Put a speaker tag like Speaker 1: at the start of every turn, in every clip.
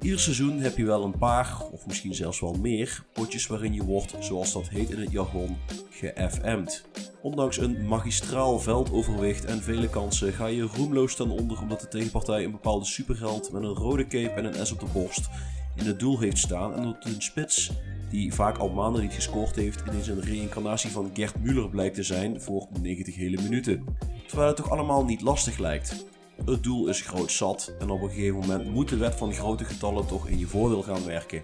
Speaker 1: Ieder seizoen heb je wel een paar, of misschien zelfs wel meer, potjes waarin je wordt, zoals dat heet in het jargon, ge-FM'd. Ondanks een magistraal veldoverwicht en vele kansen ga je roemloos ten onder omdat de tegenpartij een bepaalde superheld met een rode cape en een S op de borst in het doel heeft staan en dat een spits, die vaak al maanden niet gescoord heeft, ineens een reïncarnatie van Gert Müller blijkt te zijn voor 90 hele minuten. Terwijl het toch allemaal niet lastig lijkt. Het doel is groot zat en op een gegeven moment moet de wet van grote getallen toch in je voordeel gaan werken.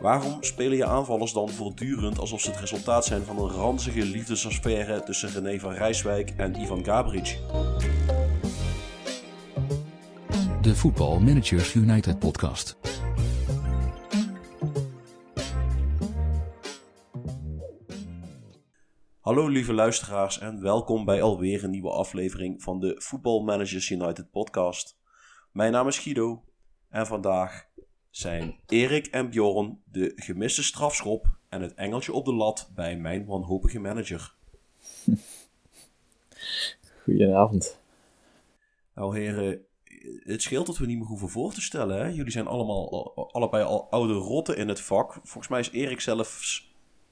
Speaker 1: Waarom spelen je aanvallers dan voortdurend alsof ze het resultaat zijn van een ranzige liefdesaffaire tussen René van Rijswijk en Ivan Gabric?
Speaker 2: De Football Managers United podcast.
Speaker 1: Hallo lieve luisteraars en welkom bij alweer een nieuwe aflevering van de Football Managers United podcast. Mijn naam is Guido en vandaag zijn Erik en Bjorn de gemiste strafschop en het engeltje op de lat bij mijn wanhopige manager.
Speaker 3: Goedenavond.
Speaker 1: Nou heren, het scheelt dat we niet meer hoeven voor te stellen. Hè? Jullie zijn allemaal, allebei al oude rotten in het vak. Volgens mij is Erik zelfs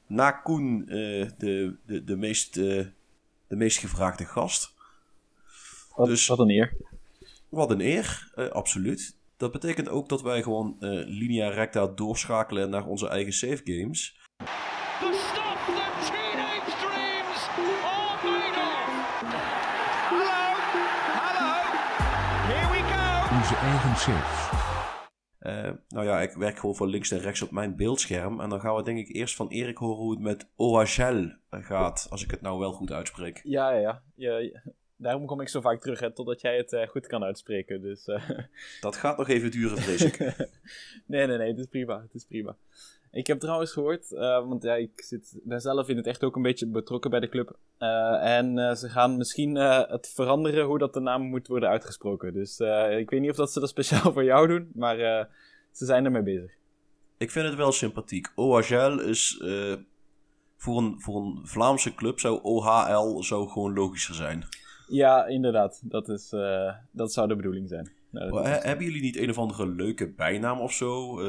Speaker 1: na Koen uh, de, de, de, meest, uh, de meest gevraagde gast.
Speaker 3: Wat, dus, wat een eer.
Speaker 1: Wat een eer, uh, absoluut. Dat betekent ook dat wij gewoon linea recta doorschakelen naar onze eigen save games.
Speaker 2: Onze eigen save.
Speaker 1: Nou ja, ik werk gewoon van links en rechts op mijn beeldscherm. En dan gaan we denk ik eerst van Erik horen hoe het met OHL gaat. Als ik het nou wel goed uitspreek.
Speaker 3: Ja, ja, ja. ja daarom kom ik zo vaak terug, hè, totdat jij het uh, goed kan uitspreken. Dus, uh...
Speaker 1: Dat gaat nog even duren, vrees ik.
Speaker 3: nee, nee, nee, het is prima. Het is prima. Ik heb trouwens gehoord, want ja, ik zit, ben zelf in het echt ook een beetje betrokken bij de club. en ze gaan misschien het veranderen hoe dat de naam moet worden uitgesproken. Dus ik weet niet of dat ze dat speciaal voor jou doen, maar ze zijn ermee bezig.
Speaker 1: Ik vind het wel sympathiek. OHL is voor, een, voor een Vlaamse club zou OHL zo gewoon logischer zijn.
Speaker 3: Ja, inderdaad. Dat, is, dat zou de bedoeling zijn.
Speaker 1: Nou, hebben jullie niet een of andere leuke bijnaam of zo?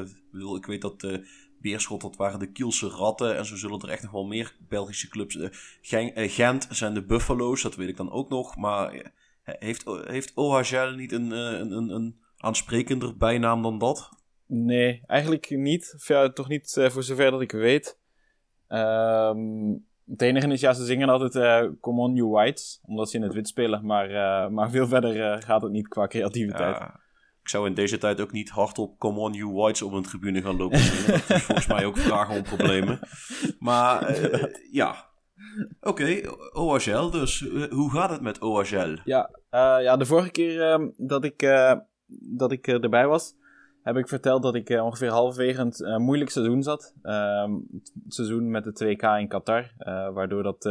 Speaker 1: ik weet dat Beerschot, dat waren de Kielse Ratten. En zo zullen er echt nog wel meer Belgische clubs. Uh, Gent zijn de Buffalo's, dat weet ik dan ook nog. Maar uh, heeft, heeft OHL niet een, een, een, een aansprekender bijnaam dan dat?
Speaker 3: Nee, eigenlijk niet. Ja, toch niet voor zover dat ik weet. Um, het enige is, ja, ze zingen altijd uh, Come on You Whites, omdat ze in het wit spelen. Maar, uh, maar veel verder gaat het niet qua creativiteit. Ja,
Speaker 1: ik zou in deze tijd ook niet hardop Come on You Whites op een tribune gaan lopen zingen. dat is volgens mij ook vragen om problemen. Maar ja, oké, okay, OHL dus. hoe gaat het met OHL?
Speaker 3: Ja, ja de vorige keer ehm, dat ik, dat ik erbij was heb ik verteld dat ik uh, ongeveer halverwege een uh, moeilijk seizoen zat. Uh, het seizoen met de 2K in Qatar. Uh, waardoor dat,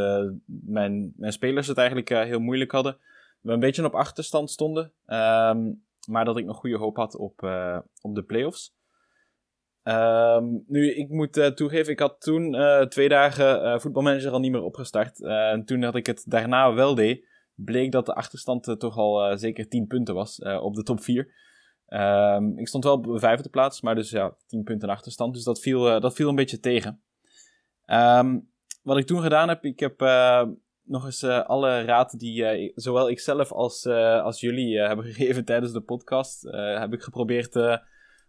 Speaker 3: mijn, mijn spelers het eigenlijk heel moeilijk hadden. We een beetje op achterstand stonden. Um, maar dat ik nog goede hoop had op, op de playoffs. Um, nu, ik moet toegeven, ik had toen twee dagen voetbalmanager al niet meer opgestart. en toen dat ik het daarna wel deed, bleek dat de achterstand toch al zeker 10 punten was op de top 4. Um, ik stond wel op de vijfde plaats, maar dus ja, 10 punten achterstand. Dus dat viel, uh, dat viel een beetje tegen. Um, wat ik toen gedaan heb, ik heb uh, nog eens uh, alle raad die zowel ik zelf als, als jullie hebben gegeven tijdens de podcast, heb ik geprobeerd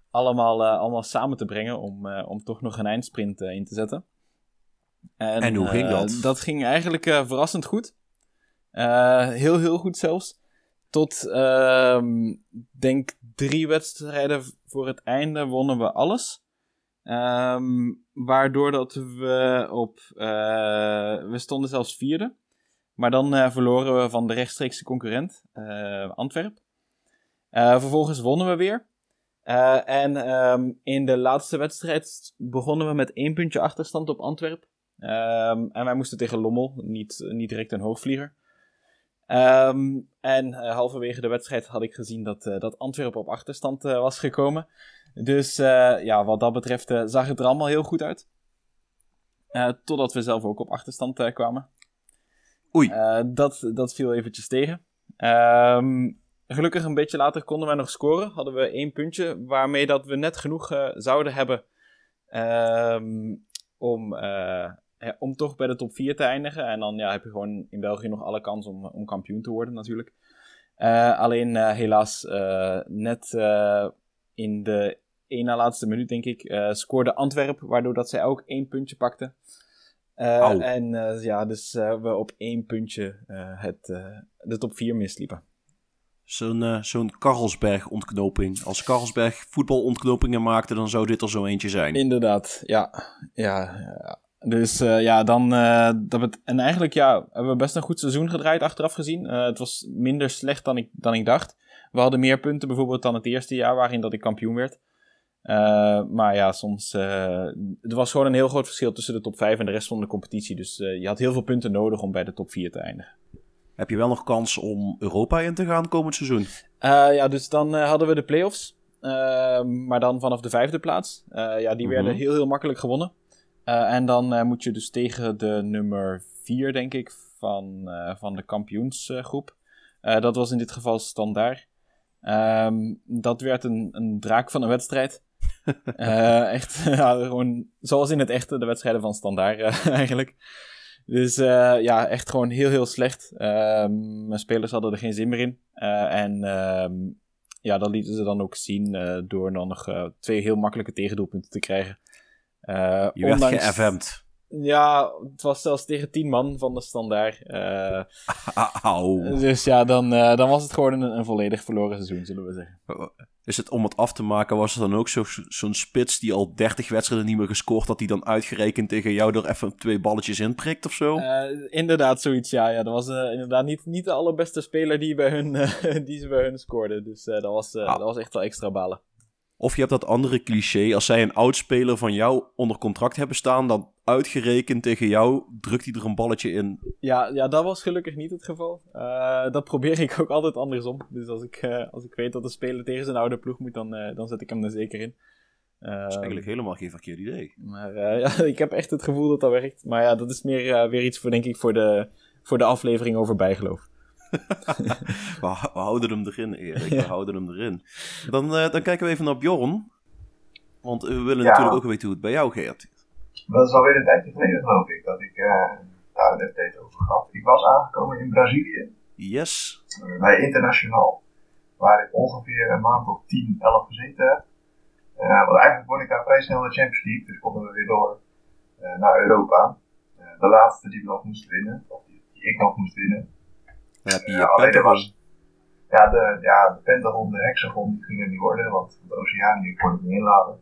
Speaker 3: allemaal, allemaal samen te brengen om, om toch nog een eindsprint in te zetten.
Speaker 1: En, en hoe ging dat?
Speaker 3: dat ging eigenlijk verrassend goed. heel, heel goed zelfs. Tot, um, denk drie wedstrijden voor het einde wonnen we alles. Um, waardoor dat we op. Uh, we stonden zelfs vierde. Maar dan uh, verloren we van de rechtstreekse concurrent, uh, Antwerp. vervolgens wonnen we weer. en um, in de laatste wedstrijd begonnen we met één puntje achterstand op Antwerp. en wij moesten tegen Lommel, niet, niet direct een hoogvlieger. Um, en uh, halverwege de wedstrijd had ik gezien dat, uh, dat Antwerpen op achterstand uh, was gekomen. Dus ja, wat dat betreft zag het er allemaal heel goed uit. totdat we zelf ook op achterstand kwamen.
Speaker 1: Oei.
Speaker 3: dat, dat viel eventjes tegen. Ehm, gelukkig een beetje later konden wij nog scoren. Hadden we één puntje, waarmee dat we net genoeg zouden hebben ehm, om om toch bij de top 4 te eindigen. En dan ja, heb je gewoon in België nog alle kans om, om kampioen te worden natuurlijk. Uh, alleen uh, helaas uh, net in de één na laatste minuut, denk ik, scoorde Antwerpen, waardoor dat zij ook één puntje pakte. en ja, dus we op één puntje het, de top 4 misliepen.
Speaker 1: Zo'n zo'n Karlsberg-ontknoping. Als Karlsberg voetbalontknopingen maakte, dan zou dit er zo eentje zijn.
Speaker 3: Inderdaad, ja. Ja, ja. Dus uh, ja, dan. Uh, dat het, en eigenlijk ja, hebben we best een goed seizoen gedraaid achteraf gezien. Uh, het was minder slecht dan ik, dan ik dacht. We hadden meer punten bijvoorbeeld dan het eerste jaar waarin dat ik kampioen werd. maar ja, soms. het was gewoon een heel groot verschil tussen de top 5 en de rest van de competitie. Dus je had heel veel punten nodig om bij de top 4 te eindigen.
Speaker 1: Heb je wel nog kans om Europa in te gaan komend seizoen?
Speaker 3: ja, dus dan hadden we de play-offs. maar dan vanaf de vijfde plaats. ja, die werden mhm. heel, heel makkelijk gewonnen. Uh, en dan uh, moet je dus tegen de nummer 4, denk ik, van, uh, van de kampioensgroep. dat was in dit geval standaard. Um, dat werd een, een draak van een wedstrijd. echt, gewoon zoals in het echte, de wedstrijden van standaard eigenlijk. Dus ja, echt gewoon heel, heel slecht. Ehm, mijn spelers hadden er geen zin meer in. en um, ja, dat lieten ze dan ook zien door dan nog twee heel makkelijke tegendoelpunten te krijgen.
Speaker 1: Uh, je ondanks... werd
Speaker 3: Ja, het was zelfs tegen 10 man van de standaard. Uh. Dus ja, dan, uh, dan was het gewoon een, een, volledig verloren seizoen, zullen we zeggen.
Speaker 1: Is het om het af te maken, was er dan ook zo'n zo spits die al 30 wedstrijden niet meer gescoord had, die dan uitgerekend tegen jou er even twee balletjes in prikt of zo?
Speaker 3: inderdaad, zoiets, ja. ja. Dat was inderdaad niet, niet de allerbeste speler die, bij hun, die ze bij hun scoorde. Dus dat, was, ah. dat was echt wel extra balen.
Speaker 1: Of je hebt dat andere cliché, als zij een oudspeler van jou onder contract hebben staan, dan uitgerekend tegen jou drukt hij er een balletje in.
Speaker 3: Ja, ja dat was gelukkig niet het geval. Uh, dat probeer ik ook altijd andersom. Dus als ik, uh, als ik weet dat een speler tegen zijn oude ploeg moet, dan, uh, dan zet ik hem er zeker in.
Speaker 1: dat is eigenlijk helemaal geen verkeerd idee.
Speaker 3: Maar ja, ik heb echt het gevoel dat dat werkt. Maar ja, dat is meer weer iets voor, denk ik, voor de, voor de aflevering over bijgeloof.
Speaker 1: we, houden hem erin, Erik. We houden hem erin. Dan, uh, dan kijken we even naar Bjorn. Want we willen natuurlijk ook weten hoe het bij jou gaat.
Speaker 4: Dat is alweer een tijdje geleden, geloof ik, dat ik uh, daar net tijd over gehad. Ik was aangekomen in Brazilië.
Speaker 1: Yes.
Speaker 4: bij Internationaal. Waar ik ongeveer een maand of 10, 11 gezeten heb. Uh, want eigenlijk won ik daar vrij snel de Champions League. Dus konden we weer door naar Europa. de laatste die we nog moesten winnen. Of die, die ik nog moest winnen.
Speaker 1: Dan heb je je ja, Was,
Speaker 4: ja, de, ja, de Pentagon, de Hexagon, die gingen niet worden, want de Oceanië kon het niet inladen.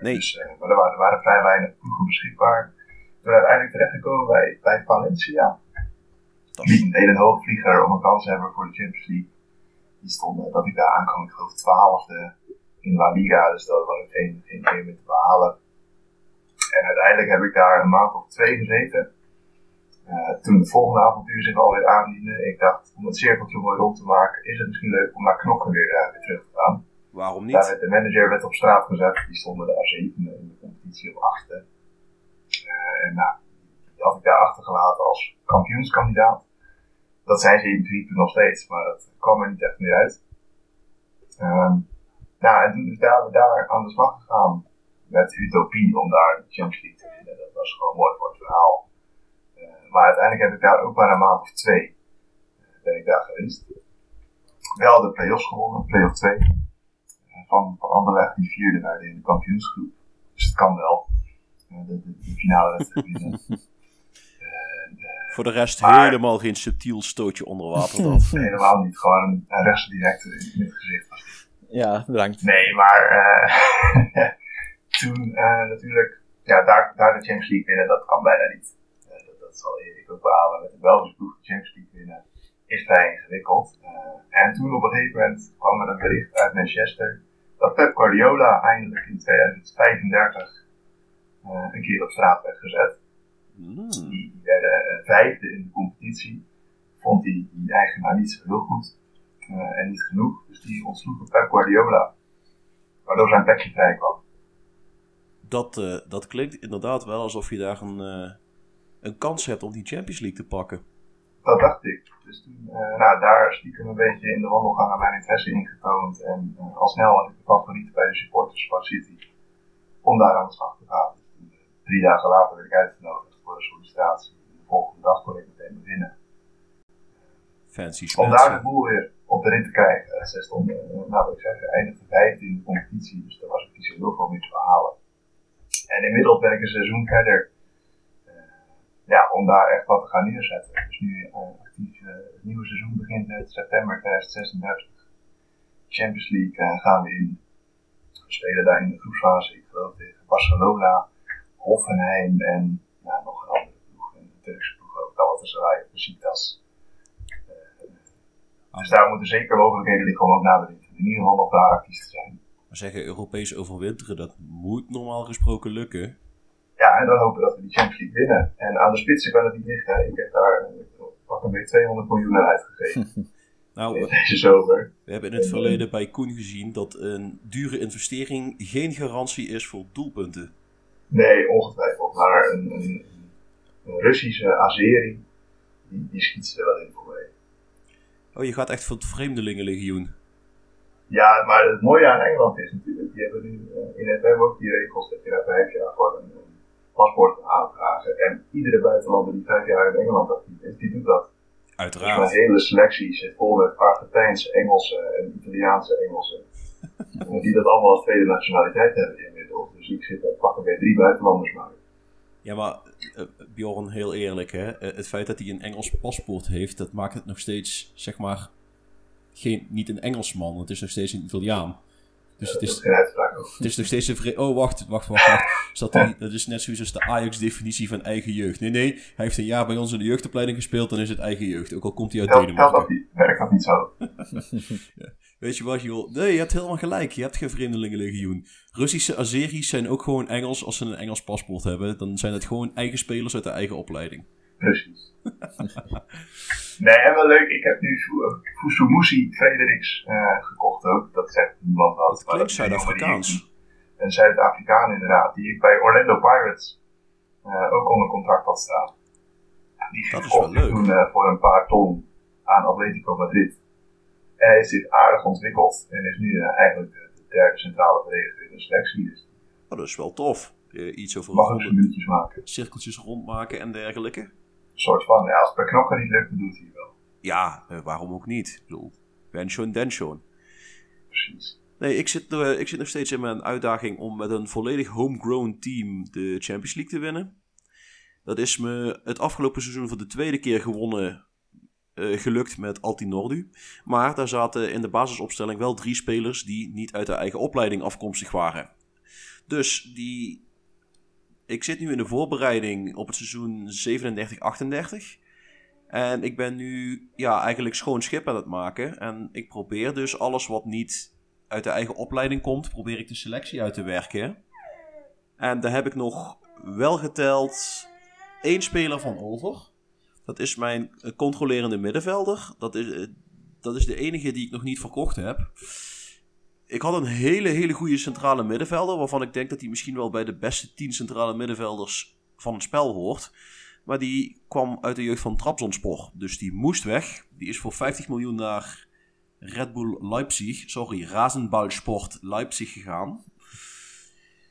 Speaker 1: Nee.
Speaker 4: Dus, uh, maar er waren, er waren vrij weinig ploegen beschikbaar. Toen uiteindelijk terechtgekomen bij, bij Valencia. Niet een hele hoogvlieger om een kans te hebben voor de Champions League. Die stond dat ik daar aankwam, ik geloof twaalfde in La Liga, dus dat was geen, geen game meer te behalen. En uiteindelijk heb ik daar een maand of twee gezeten. Uh, toen het volgende avontuur zich alweer aandiende, ik dacht, om het cirkeltje mooi rond te maken, is het misschien leuk om naar Knokken weer, uh, weer terug te gaan.
Speaker 1: Waarom niet?
Speaker 4: Daar werd de manager werd op straat gezet, die stonden daar zevende in de competitie op achtste. Uh, en nou, die had ik daar achtergelaten als kampioenskandidaat. Dat zijn ze in principe nog steeds, maar dat kwam er niet echt meer uit. Um, nou, en toen is daar, daar aan de slag gegaan met Utopie om daar de Champions League te winnen. Dat was gewoon mooi voor het verhaal maar uiteindelijk heb ik daar ook maar een maand of twee eh, ben ik daar geweest. Wel de play-offs gewonnen, play-off 2. Eh, van, van Anderlecht, die vierde werden in de kampioensgroep. Dus het kan wel. Eh, de, de, de finale wedstrijd winnen.
Speaker 1: Voor de rest helemaal geen subtiel stootje onder water dan.
Speaker 4: helemaal niet. Gewoon een, een rechtse direct in, het gezicht
Speaker 3: Ja, bedankt.
Speaker 4: Nee, maar uh, toen uh, natuurlijk, ja, daar, daar de Champions League winnen, dat kan bijna niet dat zal Erik ook behalen, met een Belgische ploeg de Champions League winnen, is vrij ingewikkeld. Uh, en toen op een gegeven moment kwam er een bericht uit Manchester dat Pep Guardiola eindelijk in 2035 uh, eh, een keer op straat werd gezet. Mm. Die, die werden uh, vijfde in de competitie. Vond hij die, die eigenaar niet zo heel goed en niet genoeg. Dus die ontsloeg Pep Guardiola. Waardoor zijn plekje vrij kwam.
Speaker 1: dat, dat klinkt inderdaad wel alsof je daar een, een kans hebt om die Champions League te pakken.
Speaker 4: Dat dacht ik. Dus toen, uh, nou, daar stiekem een beetje in de wandelgangen mijn interesse in getoond. En al snel was ik de favoriet bij de supporters van City om daar aan de slag te gaan. Dus drie dagen later werd ik uitgenodigd voor de sollicitatie. De volgende dag kon ik meteen beginnen.
Speaker 1: Fancy
Speaker 4: Om daar de boel weer op de rit te krijgen. Ze stonden, nou, ik zeg, eindigde vijfde in de competitie. Dus daar was ik niet zo heel veel meer te verhalen. En inmiddels ben ik een seizoen verder. Uh, ja, om daar echt wat te gaan neerzetten. Dus nu uh, actief, uh, het nieuwe seizoen begint met september 2036. Champions League gaan we in. We spelen daar in de groepsfase, ik geloof tegen Barcelona, Hoffenheim en nou, nog een andere ploeg. Een Turkse ploeg ook, Galatasaray, Besiktas. Dus daar moeten zeker mogelijkheden liggen om ook na de winter in ieder geval nog daar actief te zijn.
Speaker 1: Maar zeggen Europees overwinteren, dat moet normaal gesproken lukken.
Speaker 4: Ja, en dan hopen dat we die Champions League winnen. En aan de spitsen kan het niet liggen. Ik heb daar pak een beetje 200 miljoen aan uitgegeven.
Speaker 1: nou,
Speaker 4: deze zomer.
Speaker 1: We hebben in het verleden bij Koen gezien dat een dure investering geen garantie is voor doelpunten.
Speaker 4: Nee, ongetwijfeld. Maar een, een, een Russische Azeri, die, die schiet er wel in voor mij.
Speaker 1: Oh, je gaat echt voor het Vreemdelingenlegioen.
Speaker 4: Ja, maar het mooie aan Engeland is natuurlijk, die hebben nu uh, in het web ook die regels dat je na vijf jaar gewoon een, een paspoort aanvragen. En iedere buitenlander die vijf jaar in Engeland actief is, die doet dat.
Speaker 1: Uiteraard.
Speaker 4: Dus mijn hele selectie zit vol met Argentijnse, Engelse en Italiaanse Engelsen. die dat allemaal als tweede nationaliteit hebben inmiddels. Dus ik zit er pakken bij drie buitenlanders maar.
Speaker 1: Ja, maar uh, Bjorn, heel eerlijk, hè? Uh, het feit dat hij een Engels paspoort heeft, dat maakt het nog steeds, zeg maar, geen, niet een Engelsman, het is nog steeds een Italiaan. Dus het is, het is nog steeds een Oh, wacht, wacht, wacht. wacht. Dat, die, dat is net zoiets als de Ajax-definitie van eigen jeugd. Nee, nee, hij heeft een jaar bij ons in de jeugdopleiding gespeeld, dan is het eigen jeugd. Ook al komt hij uit Denemarken.
Speaker 4: dat niet, werkt dat niet zo.
Speaker 1: ja. Weet je wat, joh? Nee, je hebt helemaal gelijk. Je hebt geen vreemdelingenlegioen. Russische Azeris zijn ook gewoon Engels als ze een Engels paspoort hebben. Dan zijn het gewoon eigen spelers uit de eigen opleiding.
Speaker 4: Precies. nee, en wel leuk. Ik heb nu Fusumusi Frederiks uh, gekocht ook. Dat zegt niemand wat.
Speaker 1: Dat klinkt Zuid-Afrikaans.
Speaker 4: Een Zuid-Afrikaan inderdaad. Die ik bij Orlando Pirates uh, ook onder contract had staan. Die
Speaker 1: dat is wel leuk.
Speaker 4: toen uh, voor een paar ton aan Atletico Madrid. En hij heeft zich aardig ontwikkeld. En is nu eigenlijk de, de derde centrale verdediger in de selectie. Dus
Speaker 1: oh, dat is wel tof. iets over
Speaker 4: Mag minuutjes maken.
Speaker 1: cirkeltjes rondmaken en dergelijke.
Speaker 4: Een soort van, ja, als het bij knokken niet lukt, dan doet hij wel.
Speaker 1: Ja, uh, waarom ook niet? Ik bedoel, ben schon, den schon.
Speaker 4: Precies.
Speaker 1: Nee, ik zit, uh, ik zit nog steeds in mijn uitdaging om met een volledig homegrown team de Champions League te winnen. Dat is me het afgelopen seizoen voor de tweede keer gewonnen uh, gelukt met Altinordu. Maar daar zaten in de basisopstelling wel drie spelers die niet uit de eigen opleiding afkomstig waren. Dus die ik zit nu in de voorbereiding op het seizoen 37-38. En ik ben nu ja, eigenlijk schoon schip aan het maken. En ik probeer dus alles wat niet uit de eigen opleiding komt, probeer ik de selectie uit te werken. En daar heb ik nog wel geteld één speler van over. Dat is mijn controlerende middenvelder. Dat is, dat is de enige die ik nog niet verkocht heb ik had een hele, hele goede centrale middenvelder. Waarvan ik denk dat hij misschien wel bij de beste 10 centrale middenvelders van het spel hoort. Maar die kwam uit de jeugd van Trabzonspor. Dus die moest weg. Die is voor 50 miljoen naar Red Bull Leipzig. Sorry, Razenballsport Leipzig gegaan.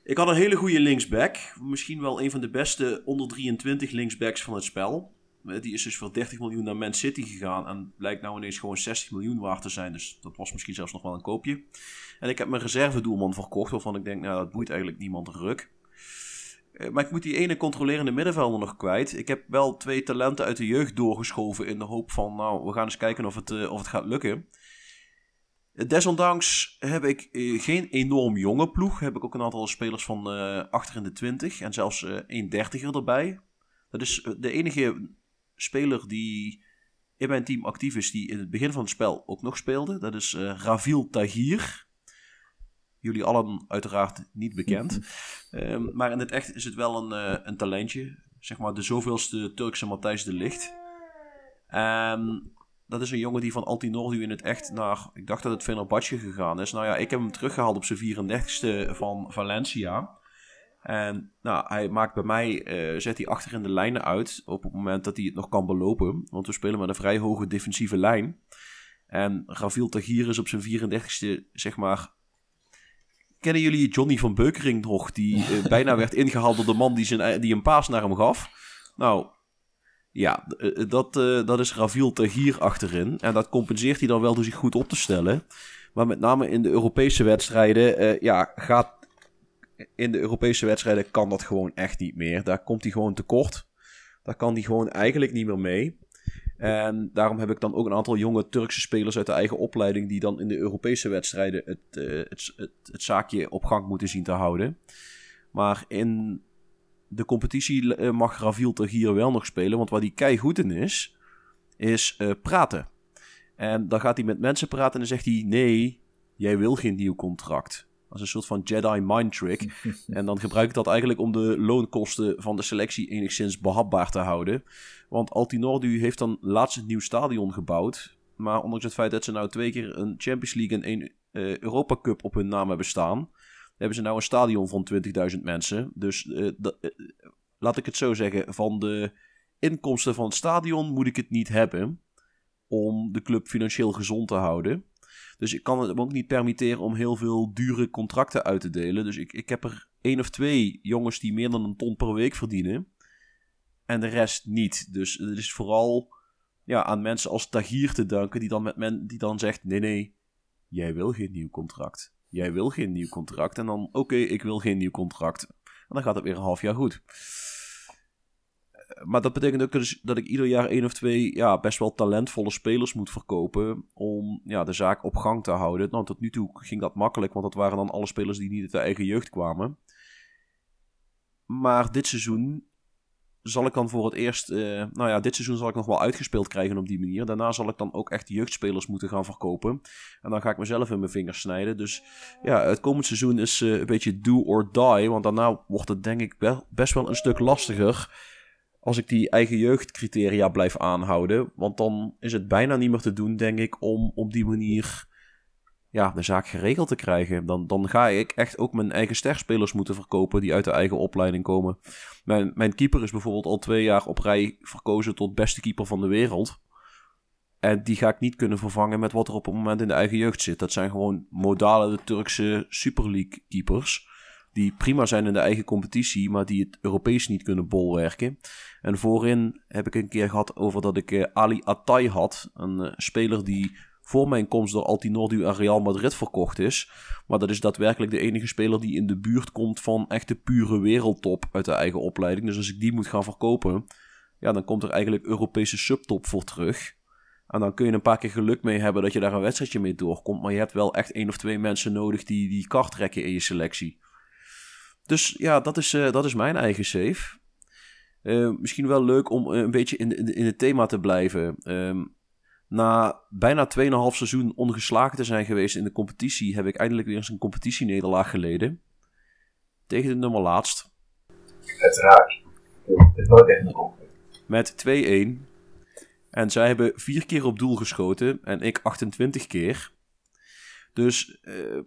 Speaker 1: Ik had een hele goede linksback. Misschien wel een van de beste onder 23 linksbacks van het spel. Die is dus voor 30 miljoen naar Man City gegaan. En blijkt nou ineens gewoon 60 miljoen waard te zijn. Dus dat was misschien zelfs nog wel een koopje. En ik heb mijn reservedoelman verkocht. Waarvan ik denk, nou dat boeit eigenlijk niemand ruk. Maar ik moet die ene controlerende middenvelder nog kwijt. Ik heb wel twee talenten uit de jeugd doorgeschoven. In de hoop van, nou, we gaan eens kijken of het, uh, of het gaat lukken. Desondanks heb ik geen enorm jonge ploeg. Heb ik ook een aantal spelers van uh, achter in de 20. En zelfs een dertiger erbij. Dat is de enige speler die in mijn team actief is, die in het begin van het spel ook nog speelde. Dat is Ravil Tahir. Jullie allen uiteraard niet bekend. um, maar in het echt is het wel een, uh, een talentje. Zeg maar de zoveelste Turkse Matthijs de Licht. Um, dat is een jongen die van Altinordu in het echt naar, ik dacht dat het Fenerbahce gegaan is. Nou ja, ik heb hem teruggehaald op zijn 34ste van Valencia. En nou, hij maakt bij mij, uh, zet hij achter in de lijnen uit op het moment dat hij het nog kan belopen. Want we spelen met een vrij hoge defensieve lijn. En Raviel Tagier is op zijn 34ste, zeg maar... Kennen jullie Johnny van Beukering nog? Die uh, bijna werd ingehaald door de man die, zijn, die een paas naar hem gaf. Nou, ja, dat, uh, dat is Raviel Tagier achterin. En dat compenseert hij dan wel door zich goed op te stellen. Maar met name in de Europese wedstrijden uh, ja, gaat in de Europese wedstrijden kan dat gewoon echt niet meer. Daar komt hij gewoon tekort. Daar kan hij gewoon eigenlijk niet meer mee. En daarom heb ik dan ook een aantal jonge Turkse spelers uit de eigen opleiding. die dan in de Europese wedstrijden het, uh, het, het, zaakje op gang moeten zien te houden. Maar in de competitie eh, mag Raviel toch hier wel nog spelen. Want waar hij kei goed in is, is uh, praten. En dan gaat hij met mensen praten en dan zegt hij: Nee, jij wil geen nieuw contract. Als een soort van Jedi mind trick. en dan gebruik ik dat eigenlijk om de loonkosten van de selectie enigszins behapbaar te houden. Want Altinordu heeft dan laatst een nieuw stadion gebouwd. Maar ondanks het feit dat ze nou twee keer een Champions League en één uh, Europa Cup op hun naam hebben staan, hebben ze nou een stadion van 20.000 mensen. Dus uh, uh, laat ik het zo zeggen, van de inkomsten van het stadion moet ik het niet hebben om de club financieel gezond te houden. Dus ik kan het ook niet permitteren om heel veel dure contracten uit te delen. Dus ik, ik heb er één of twee jongens die meer dan een ton per week verdienen. En de rest niet. Dus het is vooral ja, aan mensen als Tagier te danken die dan, met men, die dan zegt: nee, nee, jij wil geen nieuw contract. Jij wil geen nieuw contract. En dan, oké, ik wil geen nieuw contract. En dan gaat het weer een half jaar goed maar dat betekent ook dus dat ik ieder jaar één of twee ja, best wel talentvolle spelers moet verkopen. Om ja, de zaak op gang te houden. Nou, tot nu toe ging dat makkelijk, want dat waren dan alle spelers die niet uit de eigen jeugd kwamen. Maar dit seizoen zal ik dan voor het eerst. Uh, nou ja, dit seizoen zal ik nog wel uitgespeeld krijgen op die manier. Daarna zal ik dan ook echt jeugdspelers moeten gaan verkopen. En dan ga ik mezelf in mijn vingers snijden. Dus ja, het komend seizoen is uh, een beetje do or die. Want daarna wordt het denk ik wel, best wel een stuk lastiger als ik die eigen jeugdcriteria blijf aanhouden. Want dan is het bijna niet meer te doen, denk ik, om op die manier ja, de zaak geregeld te krijgen. Dan, dan ga ik echt ook mijn eigen sterspelers moeten verkopen die uit de eigen opleiding komen. Mijn, mijn keeper is bijvoorbeeld al twee jaar op rij verkozen tot beste keeper van de wereld. En die ga ik niet kunnen vervangen met wat er op het moment in de eigen jeugd zit. Dat zijn gewoon modale de Turkse Super League keepers die prima zijn in de eigen competitie, maar die het Europees niet kunnen bolwerken. En voorin heb ik een keer gehad over dat ik uh, Ali Atay had, een uh, speler die voor mijn komst door Altinordu aan Real Madrid verkocht is. Maar dat is daadwerkelijk de enige speler die in de buurt komt van echte pure wereldtop uit de eigen opleiding. Dus als ik die moet gaan verkopen, ja, dan komt er eigenlijk Europese subtop voor terug. En dan kun je een paar keer geluk mee hebben dat je daar een wedstrijdje mee doorkomt. Maar je hebt wel echt één of twee mensen nodig die die kart trekken in je selectie. Dus ja, dat is, uh, dat is mijn eigen save. Uh, misschien wel leuk om uh, een beetje in, in, in, het thema te blijven. Um, na bijna 2,5 seizoen ongeslagen te zijn geweest in de competitie, heb ik eindelijk weer eens een competitienederlaag geleden. Tegen de nummer laatst.
Speaker 4: Uiteraard. Het is nooit echt een
Speaker 1: Met 2-1. En zij hebben vier keer op doel geschoten en ik 28 keer. Dus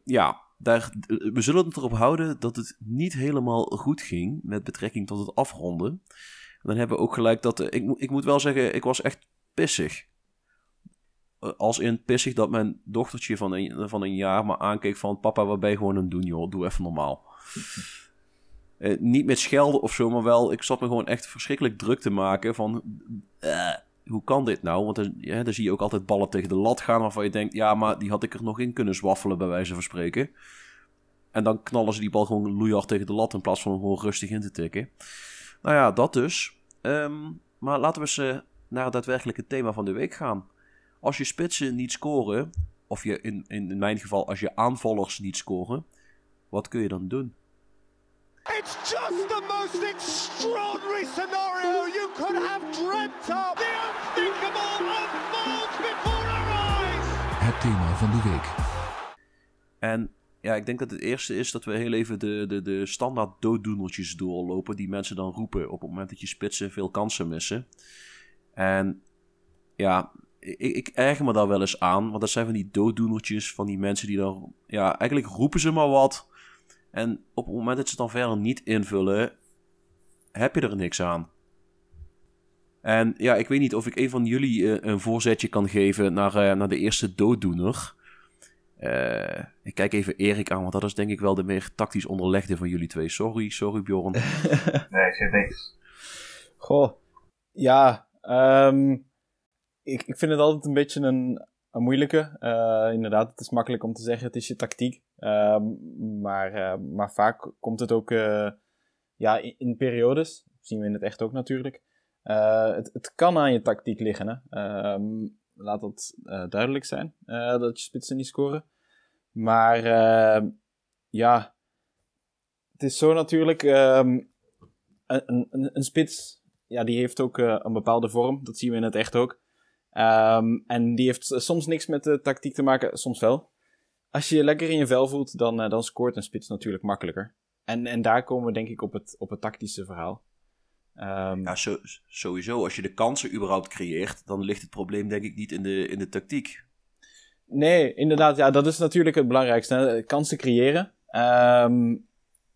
Speaker 1: ja, daar, we zullen het erop houden dat het niet helemaal goed ging met betrekking tot het afronden. En dan hebben we ook gelijk dat. Ik, ik moet wel zeggen, ik was echt pissig. Eh, als in pissig dat mijn dochtertje van een, van een jaar me aankeek van... Papa, wat ben je gewoon aan doen, joh? Doe even normaal. niet met schelden of zo, maar wel... Ik zat me gewoon echt verschrikkelijk druk te maken van... hoe kan dit nou? Want dan, dan zie je ook altijd ballen tegen de lat gaan waarvan je denkt, ja, maar die had ik er nog in kunnen zwaffelen, bij wijze van spreken. En dan knallen ze die bal gewoon loeihard tegen de lat in plaats van gewoon rustig in te tikken. Nou ja, dat dus. Um, maar laten we eens uh, naar het daadwerkelijke thema van de week gaan. Als je spitsen niet scoren, of je in, in mijn geval als je aanvallers niet scoren, wat kun je dan doen? It's just the most extraordinary scenario you could have dreamt of. The unthinkable unfolds before our eyes. Het thema van de week. En ja, ik denk dat het eerste is dat we heel even de, de, de standaard dooddoenertjes doorlopen. Die mensen dan roepen op het moment dat je spitsen veel kansen missen. En ja, ik, ik erger me daar wel eens aan. Want dat zijn van die dooddoenertjes van die mensen die dan... Ja, eigenlijk roepen ze maar wat. En op het moment dat ze het dan verder niet invullen, heb je er niks aan. En ja, ik weet niet of ik een van jullie uh, een voorzetje kan geven naar, uh, naar de eerste dooddoener. Uh, ik kijk even Erik aan, want dat is denk ik wel de meer tactisch onderlegde van jullie twee. Sorry, sorry Bjorn.
Speaker 4: nee, ik zeg niks.
Speaker 3: Goh, ja, um, ik, ik vind het altijd een beetje een, een moeilijke. Uh, inderdaad, het is makkelijk om te zeggen, het is je tactiek. Uh, maar, uh, maar vaak komt het ook ja, in, periodes, zien we in het echt ook natuurlijk. het, het kan aan je tactiek liggen. Hè? Ehm, laat dat duidelijk zijn, dat je spitsen niet scoren. Maar ja, het is zo natuurlijk. Een, een, een, spits, ja, die heeft ook een bepaalde vorm. Dat zien we in het echt ook. En die heeft soms niks met de tactiek te maken, soms wel. Als je je lekker in je vel voelt, dan, uh, dan scoort een spits natuurlijk makkelijker. En, en daar komen we denk ik op het, op het tactische verhaal.
Speaker 1: Um, ja, zo, sowieso. Als je de kansen überhaupt creëert, dan ligt het probleem denk ik niet in de, in de tactiek.
Speaker 3: Nee, inderdaad. Ja, dat is natuurlijk het belangrijkste. Kansen creëren. Um,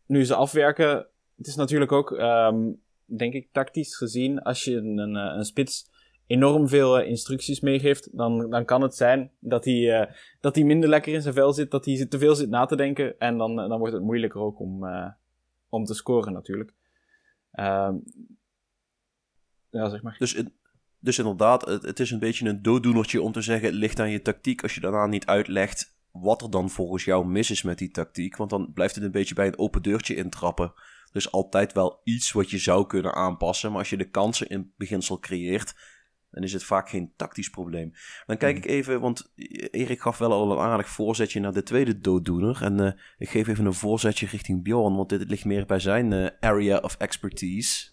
Speaker 3: nu ze afwerken, het is natuurlijk ook, um, denk ik, tactisch gezien, als je een, een, een spits enorm veel uh, instructies meegeeft, dan, dan kan het zijn dat hij, uh, dat hij minder lekker in zijn vel zit, dat hij te veel zit na te denken. En dan, dan wordt het moeilijker ook om, om te scoren natuurlijk. Ehm, ja, zeg maar.
Speaker 1: Dus, dus inderdaad, het, het, is een beetje een dooddoenertje om te zeggen, het ligt aan je tactiek als je daarna niet uitlegt wat er dan volgens jou mis is met die tactiek. Want dan blijft het een beetje bij een open deurtje intrappen. Dus altijd wel iets wat je zou kunnen aanpassen. Maar als je de kansen in beginsel creëert, dan is het vaak geen tactisch probleem. Dan kijk hmm. ik even, want Erik gaf wel al een aardig voorzetje naar de tweede dooddoener. En uh, ik geef even een voorzetje richting Bjorn, want dit ligt meer bij zijn uh, area of expertise.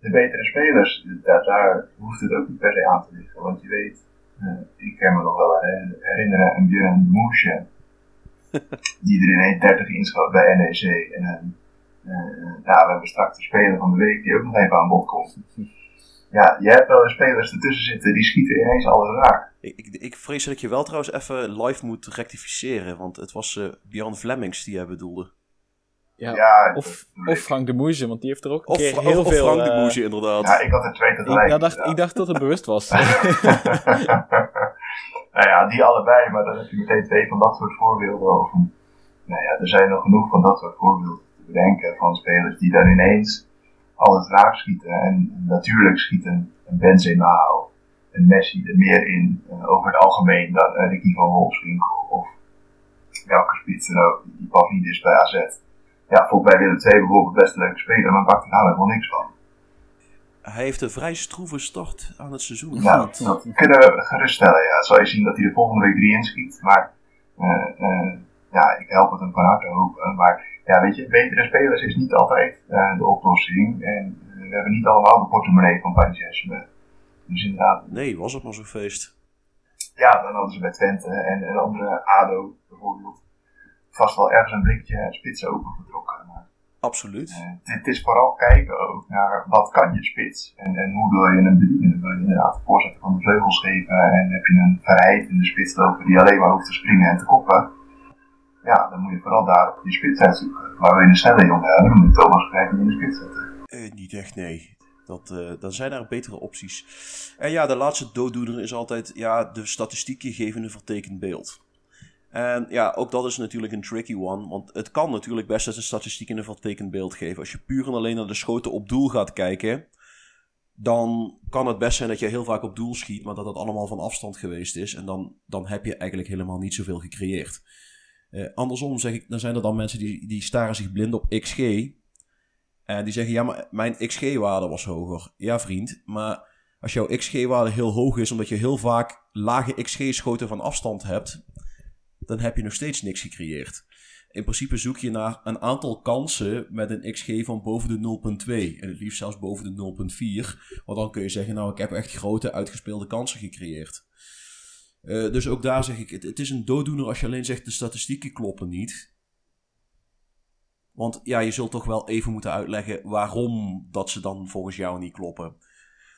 Speaker 4: De betere spelers, daar, daar, hoeft het ook niet per se aan te liggen. Want je weet, uh, ik kan me nog wel herinneren een Björn Moesje. die er in 1.30 inschoot bij NEC. En ja, we hebben straks de speler van de week die ook nog even aan bod komt ja, je hebt wel eens spelers ertussen zitten die schieten ineens alles raak.
Speaker 1: Ik, ik, ik, vrees dat ik je wel trouwens even live moet rectificeren, want het was uh, Björn Flemings die jij bedoelde.
Speaker 3: Ja, ja of, of Frank de Moesje, want die heeft er ook een keer heel
Speaker 1: of,
Speaker 3: veel...
Speaker 1: Of Frank de Moesje, inderdaad.
Speaker 4: Ja, ik had er twee tegelijk.
Speaker 3: Ik, dacht, ik dacht dat het bewust was.
Speaker 4: nou ja, die allebei, maar dan heb je meteen twee van dat soort voorbeelden. Over. Nou ja, er zijn nog genoeg van dat soort voorbeelden te bedenken van spelers die dan ineens alles raak schieten. En natuurlijk schieten een Benzema of een Messi er meer in uh, over het algemeen dan uh, Ricky van Wolfswinkel of welke spits dan ook, die Pavlidis bij AZ. Ja, volgens mij Willem II bijvoorbeeld best een leuke speler, maar maakt er nou helemaal niks van.
Speaker 1: Hij heeft een vrij stroeve start aan het seizoen.
Speaker 4: Ja, dat, dat, kunnen we geruststellen. Ja. Zal je zien dat hij de volgende week drie inschiet. Maar uh, ja, ik help het hem van harte hopen. Maar ja, weet je, betere spelers is niet altijd uh, de oplossing. En uh, we hebben niet allemaal de portemonnee van Paris Saint-Germain. Dus inderdaad.
Speaker 1: Nee, was het maar zo'n feest.
Speaker 4: Ja, dan hadden ze bij Twente en, en andere ADO bijvoorbeeld vast wel ergens een blikje spits opengetrokken. Maar,
Speaker 1: Absoluut.
Speaker 4: Uh, het is vooral kijken ook naar wat kan je spits en, en hoe wil je hem bedienen. Wil je inderdaad de voorzetten van de vleugels geven en heb je een verheid in de spits lopen die alleen maar hoeft te springen en te koppen ja, dan moet je vooral daar op die spits zoeken. Waar we in de snelle jongen hebben, dan moet Thomas krijgen in de spits zetten.
Speaker 1: Uh, niet echt, nee. Dat, uh, dan zijn er betere opties. En ja, de laatste dooddoener is altijd, ja, de statistieken geven een vertekend beeld. En ja, ook dat is natuurlijk een tricky one. Want het kan natuurlijk best dat de statistieken een vertekend beeld geven. Als je puur en alleen naar de schoten op doel gaat kijken, dan kan het best zijn dat je heel vaak op doel schiet, maar dat het allemaal van afstand geweest is. En dan, dan heb je eigenlijk helemaal niet zoveel gecreëerd. Uh, andersom zeg ik, dan zijn er dan mensen die, die staren zich blind op XG. En die zeggen, ja, maar mijn XG-waarde was hoger. Ja, vriend, maar als jouw XG-waarde heel hoog is, omdat je heel vaak lage XG-schoten van afstand hebt, dan heb je nog steeds niks gecreëerd. In principe zoek je naar een aantal kansen met een XG van boven de 0.2. En het liefst zelfs boven de 0.4. Want dan kun je zeggen, nou, ik heb echt grote uitgespeelde kansen gecreëerd. Uh, dus ook daar zeg ik, het, is een dooddoener als je alleen zegt de statistieken kloppen niet. Want ja, je zult toch wel even moeten uitleggen waarom dat ze dan volgens jou niet kloppen.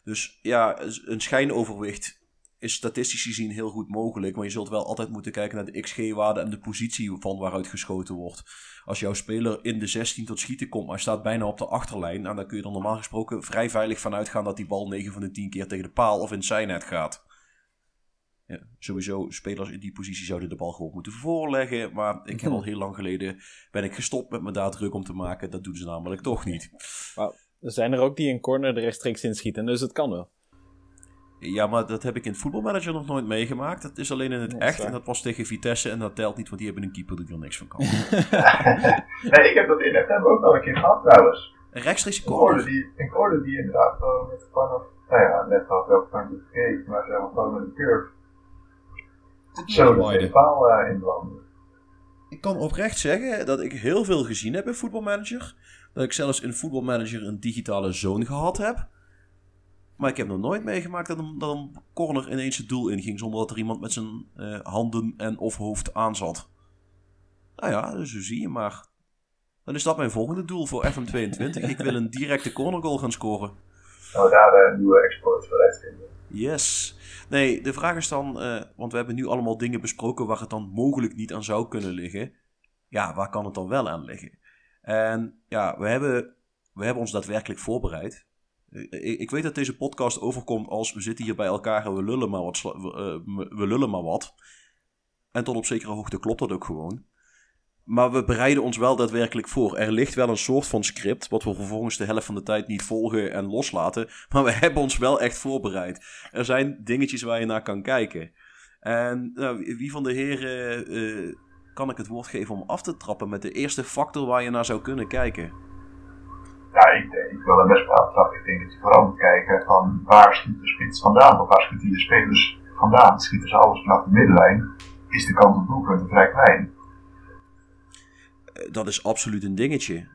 Speaker 1: Dus ja, een schijnoverwicht is statistisch gezien heel goed mogelijk. Maar je zult wel altijd moeten kijken naar de XG-waarde en de positie van waaruit geschoten wordt. Als jouw speler in de 16 tot schieten komt, maar staat bijna op de achterlijn. Nou, dan kun je er normaal gesproken vrij veilig van uitgaan dat die bal 9 van de 10 keer tegen de paal of in het zijnet gaat. Ja, sowieso, spelers in die positie zouden de bal gewoon moeten voorleggen. Maar ik heb al heel lang geleden ben ik gestopt met me daar druk om te maken. Dat doen ze namelijk toch niet.
Speaker 3: Wow. Er zijn er ook die een corner er rechtstreeks in schieten, dus het kan wel.
Speaker 1: Ja, maar dat heb ik in voetbalmanager nog nooit meegemaakt. Dat is alleen in het echt. En dat was tegen Vitesse en dat telt niet, want die hebben een keeper die er niks van kan.
Speaker 4: nee, ik heb dat in FM ook al een keer gehad trouwens.
Speaker 1: Een rechtstreeks
Speaker 4: corner? Die, een corner die inderdaad gewoon met vanaf, nou ja, net had welke kant het gegeven, maar zelf gewoon met een curve. Zo de paal uh, in landen.
Speaker 1: Ik kan oprecht zeggen dat ik heel veel gezien heb in voetbalmanager. Dat ik zelfs in voetbalmanager een digitale zone gehad heb. Maar ik heb nog nooit meegemaakt dat een, dat een corner ineens het doel inging zonder dat er iemand met zijn uh, handen en of hoofd aan zat. Nou ja, dus zo zie je maar. Dan is dat mijn volgende doel voor FM22. ik wil een directe corner goal gaan scoren.
Speaker 4: Nou, daar een eh, nieuwe export voor uitvinden.
Speaker 1: Yes. Nee, de vraag is dan, uh, want we hebben nu allemaal dingen besproken waar het dan mogelijk niet aan zou kunnen liggen. Ja, waar kan het dan wel aan liggen? En ja, we hebben, we hebben ons daadwerkelijk voorbereid. Eh, ik weet dat deze podcast overkomt als we zitten hier bij elkaar en we lullen maar wat. Eh, we lullen maar wat. En tot op zekere hoogte klopt dat ook gewoon. Maar we bereiden ons wel daadwerkelijk voor. Er ligt wel een soort van script, wat we vervolgens de helft van de tijd niet volgen en loslaten. Maar we hebben ons wel echt voorbereid. Er zijn dingetjes waar je naar kan kijken. En nou, wie van de heren uh, kan ik het woord geven om af te trappen met de eerste factor waar je naar zou kunnen kijken?
Speaker 4: ja, ik, ik wil er best wel. Ik denk dat je vooral moet kijken van waar schiet de spits vandaan? Of waar schieten de spelers vandaan? Schieten ze alles vanaf de middenlijn? Is de kans op doelpunten vrij klein?
Speaker 1: Eh, dat is absoluut een dingetje.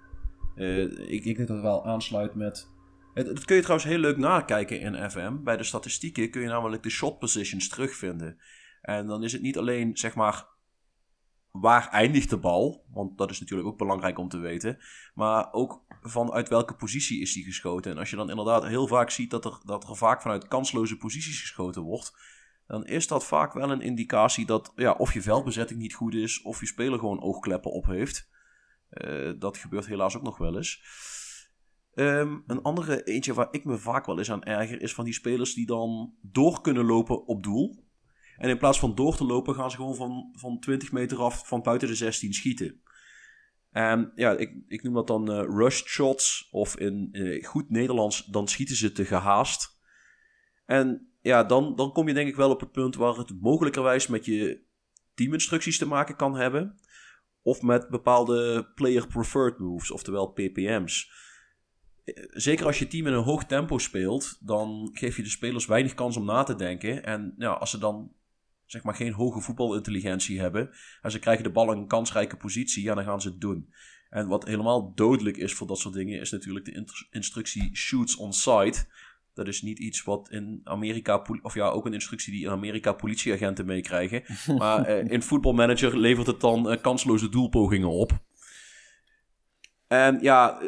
Speaker 1: Uh, ik, ik denk dat het wel aansluit met. Dat kun je trouwens heel leuk nakijken in FM. Bij de statistieken kun je namelijk de shot positions terugvinden. En dan is het niet alleen zeg maar waar eindigt de bal? Want dat is natuurlijk ook belangrijk om te weten. Maar ook vanuit welke positie is die geschoten. En als je dan inderdaad heel vaak ziet dat er, dat er vaak vanuit kansloze posities geschoten wordt. Dan is dat vaak wel een indicatie dat ja, of je veldbezetting niet goed is. Of je speler gewoon oogkleppen op heeft. Uh, dat gebeurt helaas ook nog wel eens. Um, een andere eentje waar ik me vaak wel eens aan erger is van die spelers die dan door kunnen lopen op doel. En in plaats van door te lopen, gaan ze gewoon van, van 20 meter af van buiten de 16 schieten. En ja, ik, ik noem dat dan uh, rush shots. Of in uh, goed Nederlands, dan schieten ze te gehaast. En ja, dan, dan kom je denk ik wel op het punt waar het mogelijkerwijs met je teaminstructies te maken kan hebben. Of met bepaalde player preferred moves, oftewel PPM's. Zeker als je team in een hoog tempo speelt, dan geef je de spelers weinig kans om na te denken. En ja, als ze dan zeg maar geen hoge voetbalintelligentie hebben. En ze krijgen de bal in een kansrijke positie, ja, dan gaan ze het doen. En wat helemaal dodelijk is voor dat soort dingen, is natuurlijk de instructie shoots on sight. Dat is niet iets wat in Amerika, of ja, ook een instructie die in Amerika politieagenten meekrijgen. Maar uh, in voetbalmanager levert het dan uh, kansloze doelpogingen op. En ja,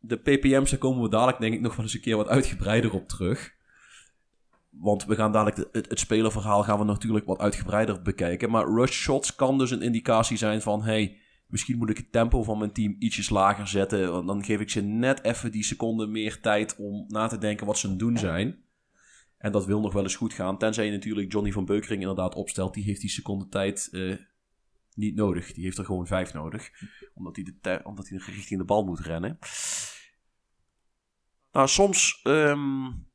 Speaker 1: de PPM's, daar komen we dadelijk denk ik nog wel eens een keer wat uitgebreider op terug want we gaan dadelijk het, het spelerverhaal gaan we natuurlijk wat uitgebreider bekijken. Maar rush shots kan dus een indicatie zijn van... Hey, misschien moet ik het tempo van mijn team ietsjes lager zetten. Want dan geef ik ze net even die seconde meer tijd om na te denken wat ze aan het doen zijn. En dat wil nog wel eens goed gaan. Tenzij je natuurlijk Johnny van Beukering inderdaad opstelt. Die heeft die seconde tijd uh, niet nodig. Die heeft er gewoon vijf nodig. Omdat hij, de omdat hij richting de bal moet rennen. Nou, soms... Um,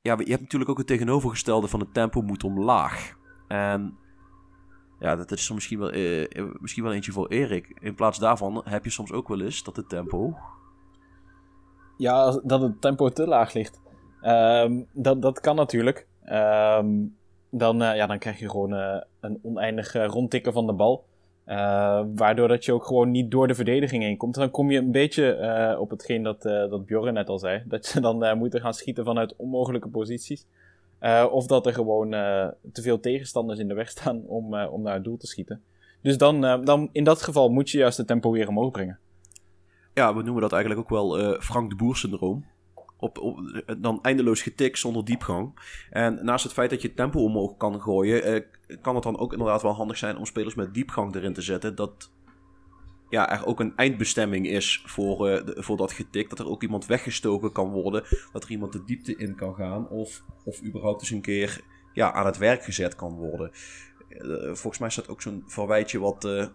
Speaker 1: ja, je hebt natuurlijk ook het tegenovergestelde van het tempo moet omlaag. En ja, dat is misschien wel, eh, eh, misschien wel eentje voor Erik. In plaats daarvan heb je soms ook wel eens dat het tempo.
Speaker 3: Ja, dat het tempo te laag ligt. Um, dat, dat kan natuurlijk. Um, dan, uh, ja, dan krijg je gewoon een oneindig rondtikken van de bal. Waardoor dat je ook gewoon niet door de verdediging heen komt. Dan kom je een beetje op hetgeen dat, dat Bjorn net al zei. Dat je dan moet gaan schieten vanuit onmogelijke posities. Of dat er gewoon te veel tegenstanders in de weg staan om, om naar het doel te schieten. Dus dan, dan in dat geval moet je juist het tempo weer omhoog brengen.
Speaker 1: Ja, we noemen dat eigenlijk ook wel Frank de Boer syndroom. op, op, dan eindeloos getikt zonder diepgang. En naast het feit dat je tempo omhoog kan gooien, eh, kan het dan ook inderdaad wel handig zijn om spelers met diepgang erin te zetten. Dat ja, er ook een eindbestemming is voor, uh, voor dat getik. Dat er ook iemand weggestoken kan worden. Dat er iemand de diepte in kan gaan. Of, of überhaupt eens een keer ja, aan het werk gezet kan worden. Uh, volgens mij is dat ook zo'n verwijtje wat uh,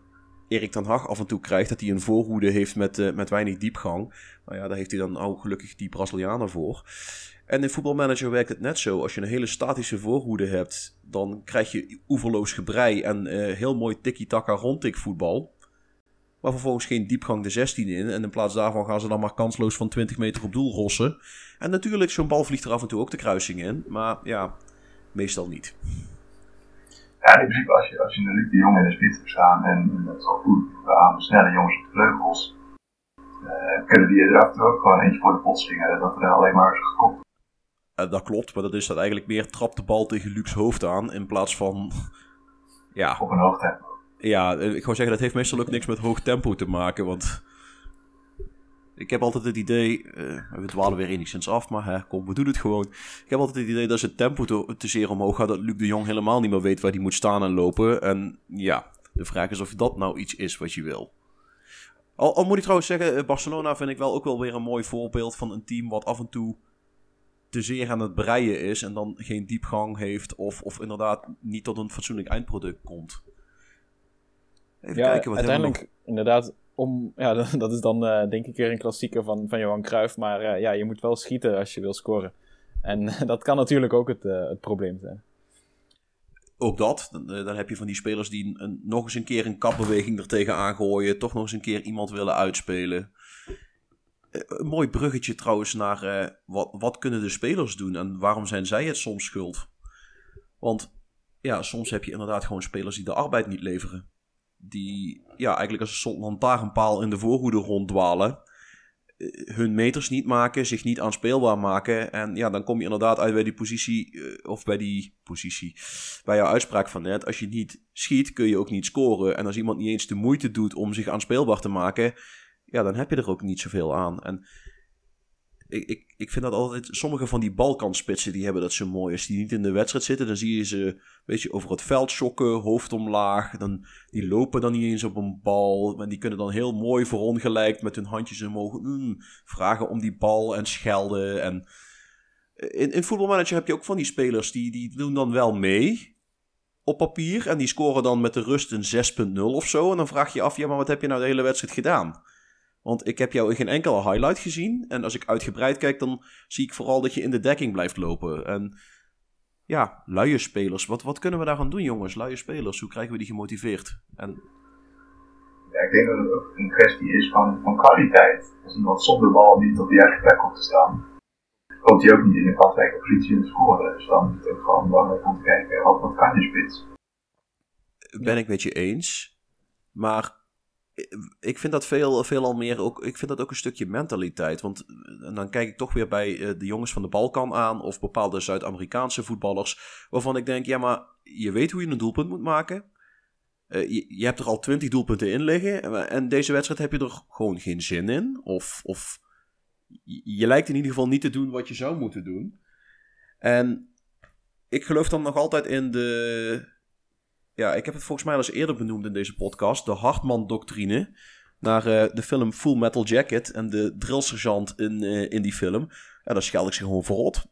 Speaker 1: Erik ten Hag af en toe krijgt. Dat hij een voorhoede heeft met, met weinig diepgang. Nou ja, daar heeft hij dan ook gelukkig die Brazilianen voor. En in voetbalmanager werkt het net zo. Als je een hele statische voorhoede hebt, dan krijg je oeverloos gebrei en heel mooi tiki-taka rondtik voetbal. Maar vervolgens geen diepgang de 16 in. En in plaats daarvan gaan ze dan maar kansloos van 20 meter op doel rossen. En natuurlijk, zo'n bal vliegt er af en toe ook de kruising in. Maar ja, meestal niet.
Speaker 4: Ja, in principe als je, als je Luc de Jong in de spits hebt staan. En, dat is al goed aan de snelle jongens op de vleugels. Uh, kunnen die er af en toe ook gewoon eentje voor de pot slingeren. Dat er alleen maar is gekopt.
Speaker 1: Uh, dat klopt, maar dat is dat eigenlijk meer trap de bal tegen Luc's hoofd aan. In plaats van. Ja.
Speaker 4: Op een hoog tempo.
Speaker 1: Ja, ik wou zeggen, dat heeft meestal ook niks met hoog tempo te maken. Want ik heb altijd het idee, uh, we dwalen weer enigszins af, maar hè, kom, we doen het gewoon. Ik heb altijd het idee dat het tempo te, te zeer omhoog gaat, dat Luc de Jong helemaal niet meer weet waar hij moet staan en lopen. En ja, de vraag is of dat nou iets is wat je wil. Al, al moet ik trouwens zeggen, eh, Barcelona vind ik wel ook wel weer een mooi voorbeeld van een team wat af en toe te zeer aan het breien is en dan geen diepgang heeft of, of inderdaad niet tot een fatsoenlijk eindproduct komt.
Speaker 3: Even ja, kijken wat uiteindelijk inderdaad om, ja, dat is dan uh, denk ik weer een klassieker van, van Johan Cruijff. Maar uh, ja, je moet wel schieten als je wil scoren. En dat kan natuurlijk ook het, uh, het probleem zijn.
Speaker 1: Ook dat. Dan, dan, heb je van die spelers die een, nog eens een keer een kapbeweging er tegenaan gooien. Toch nog eens een keer iemand willen uitspelen. Een mooi bruggetje trouwens naar wat, wat kunnen de spelers doen en waarom zijn zij het soms schuld? Want ja, soms heb je inderdaad gewoon spelers die de arbeid niet leveren die ja, eigenlijk als een soort lantaarnpaal in de voorhoede ronddwalen. Eh, hun meters niet maken, zich niet aanspeelbaar maken. En ja, dan kom je inderdaad uit bij die positie, eh, of bij die positie, bij jouw uitspraak van net. Als je niet schiet, kun je ook niet scoren. En als iemand niet eens de moeite doet om zich aanspeelbaar te maken, ja, dan heb je er ook niet zoveel aan. En ik, ik, ik vind dat altijd. Sommige van die Balkanspitsen die hebben dat zo mooi. Als die niet in de wedstrijd zitten, dan zie je ze een beetje over het veld schokken, hoofd omlaag. Dan, die lopen dan niet eens op een bal. En die kunnen dan heel mooi verongelijkt met hun handjes omhoog mm, vragen om die bal en schelden. En in, in voetbalmanager heb je ook van die spelers die, die doen dan wel mee op papier. En die scoren dan met de rust een 6.0 of zo. En dan vraag je af, ja, maar wat heb je nou de hele wedstrijd gedaan? Want ik heb jou in geen enkele highlight gezien. En als ik uitgebreid kijk, dan zie ik vooral dat je in de dekking blijft lopen. En ja, luie spelers. Wat, wat kunnen we daar gaan doen, jongens? Luie spelers. Hoe krijgen we die gemotiveerd? En...
Speaker 4: Ja, ik denk dat het ook een kwestie is van, van kwaliteit. Als iemand zonder bal niet op de juiste plek komt te staan, komt hij ook niet in een kansrijke positie in te scoren. Dus dan is het ook gewoon belangrijk om te kijken, wat, wat kan je spits?
Speaker 1: Ben ik met je eens. Maar ik vind dat veel, veel al meer ook. Ik vind dat ook een stukje mentaliteit. Want en dan kijk ik toch weer bij uh, de jongens van de Balkan aan. Of bepaalde Zuid-Amerikaanse voetballers. Waarvan ik denk, ja, maar je weet hoe je een doelpunt moet maken. Uh, je, je, hebt er al twintig doelpunten in liggen. En deze wedstrijd heb je er gewoon geen zin in. Of, of je lijkt in ieder geval niet te doen wat je zou moeten doen. En ik geloof dan nog altijd in de ja, ik heb het volgens mij al eens eerder benoemd in deze podcast. De Hartman-doctrine. Naar uh, de film Full Metal Jacket en de drillsergeant in, uh, in die film. Ja, daar scheld ik ze gewoon voor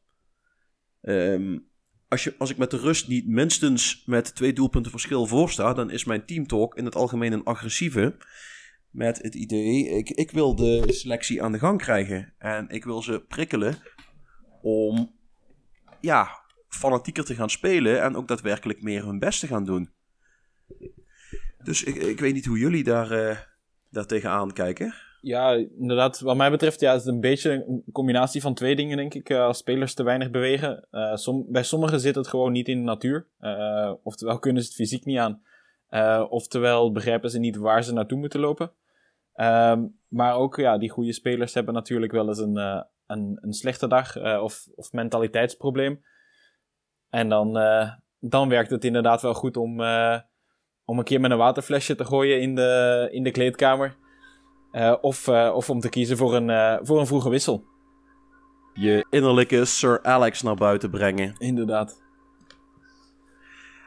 Speaker 1: Um, als, je, als ik met de rust niet minstens met twee doelpunten verschil voorsta, dan is mijn teamtalk in het algemeen een agressieve. Met het idee, ik, ik wil de selectie aan de gang krijgen. En ik wil ze prikkelen om ja, fanatieker te gaan spelen en ook daadwerkelijk meer hun best te gaan doen. Dus ik, ik weet niet hoe jullie daar, uh, tegenaan kijken.
Speaker 3: Ja, inderdaad. Wat mij betreft ja, is het een beetje een combinatie van twee dingen, denk ik. Uh, als spelers te weinig bewegen. Uh, som bij sommigen zit het gewoon niet in de natuur. oftewel kunnen ze het fysiek niet aan. oftewel begrijpen ze niet waar ze naartoe moeten lopen. Ehm, maar ook ja, die goede spelers hebben natuurlijk wel eens een, een, een slechte dag of, of mentaliteitsprobleem. En dan, dan werkt het inderdaad wel goed om om een keer met een waterflesje te gooien in de, in de kleedkamer. Uh, of, uh, of om te kiezen voor een, uh, voor een vroege wissel.
Speaker 1: je innerlijke Sir Alex naar buiten brengen.
Speaker 3: Inderdaad.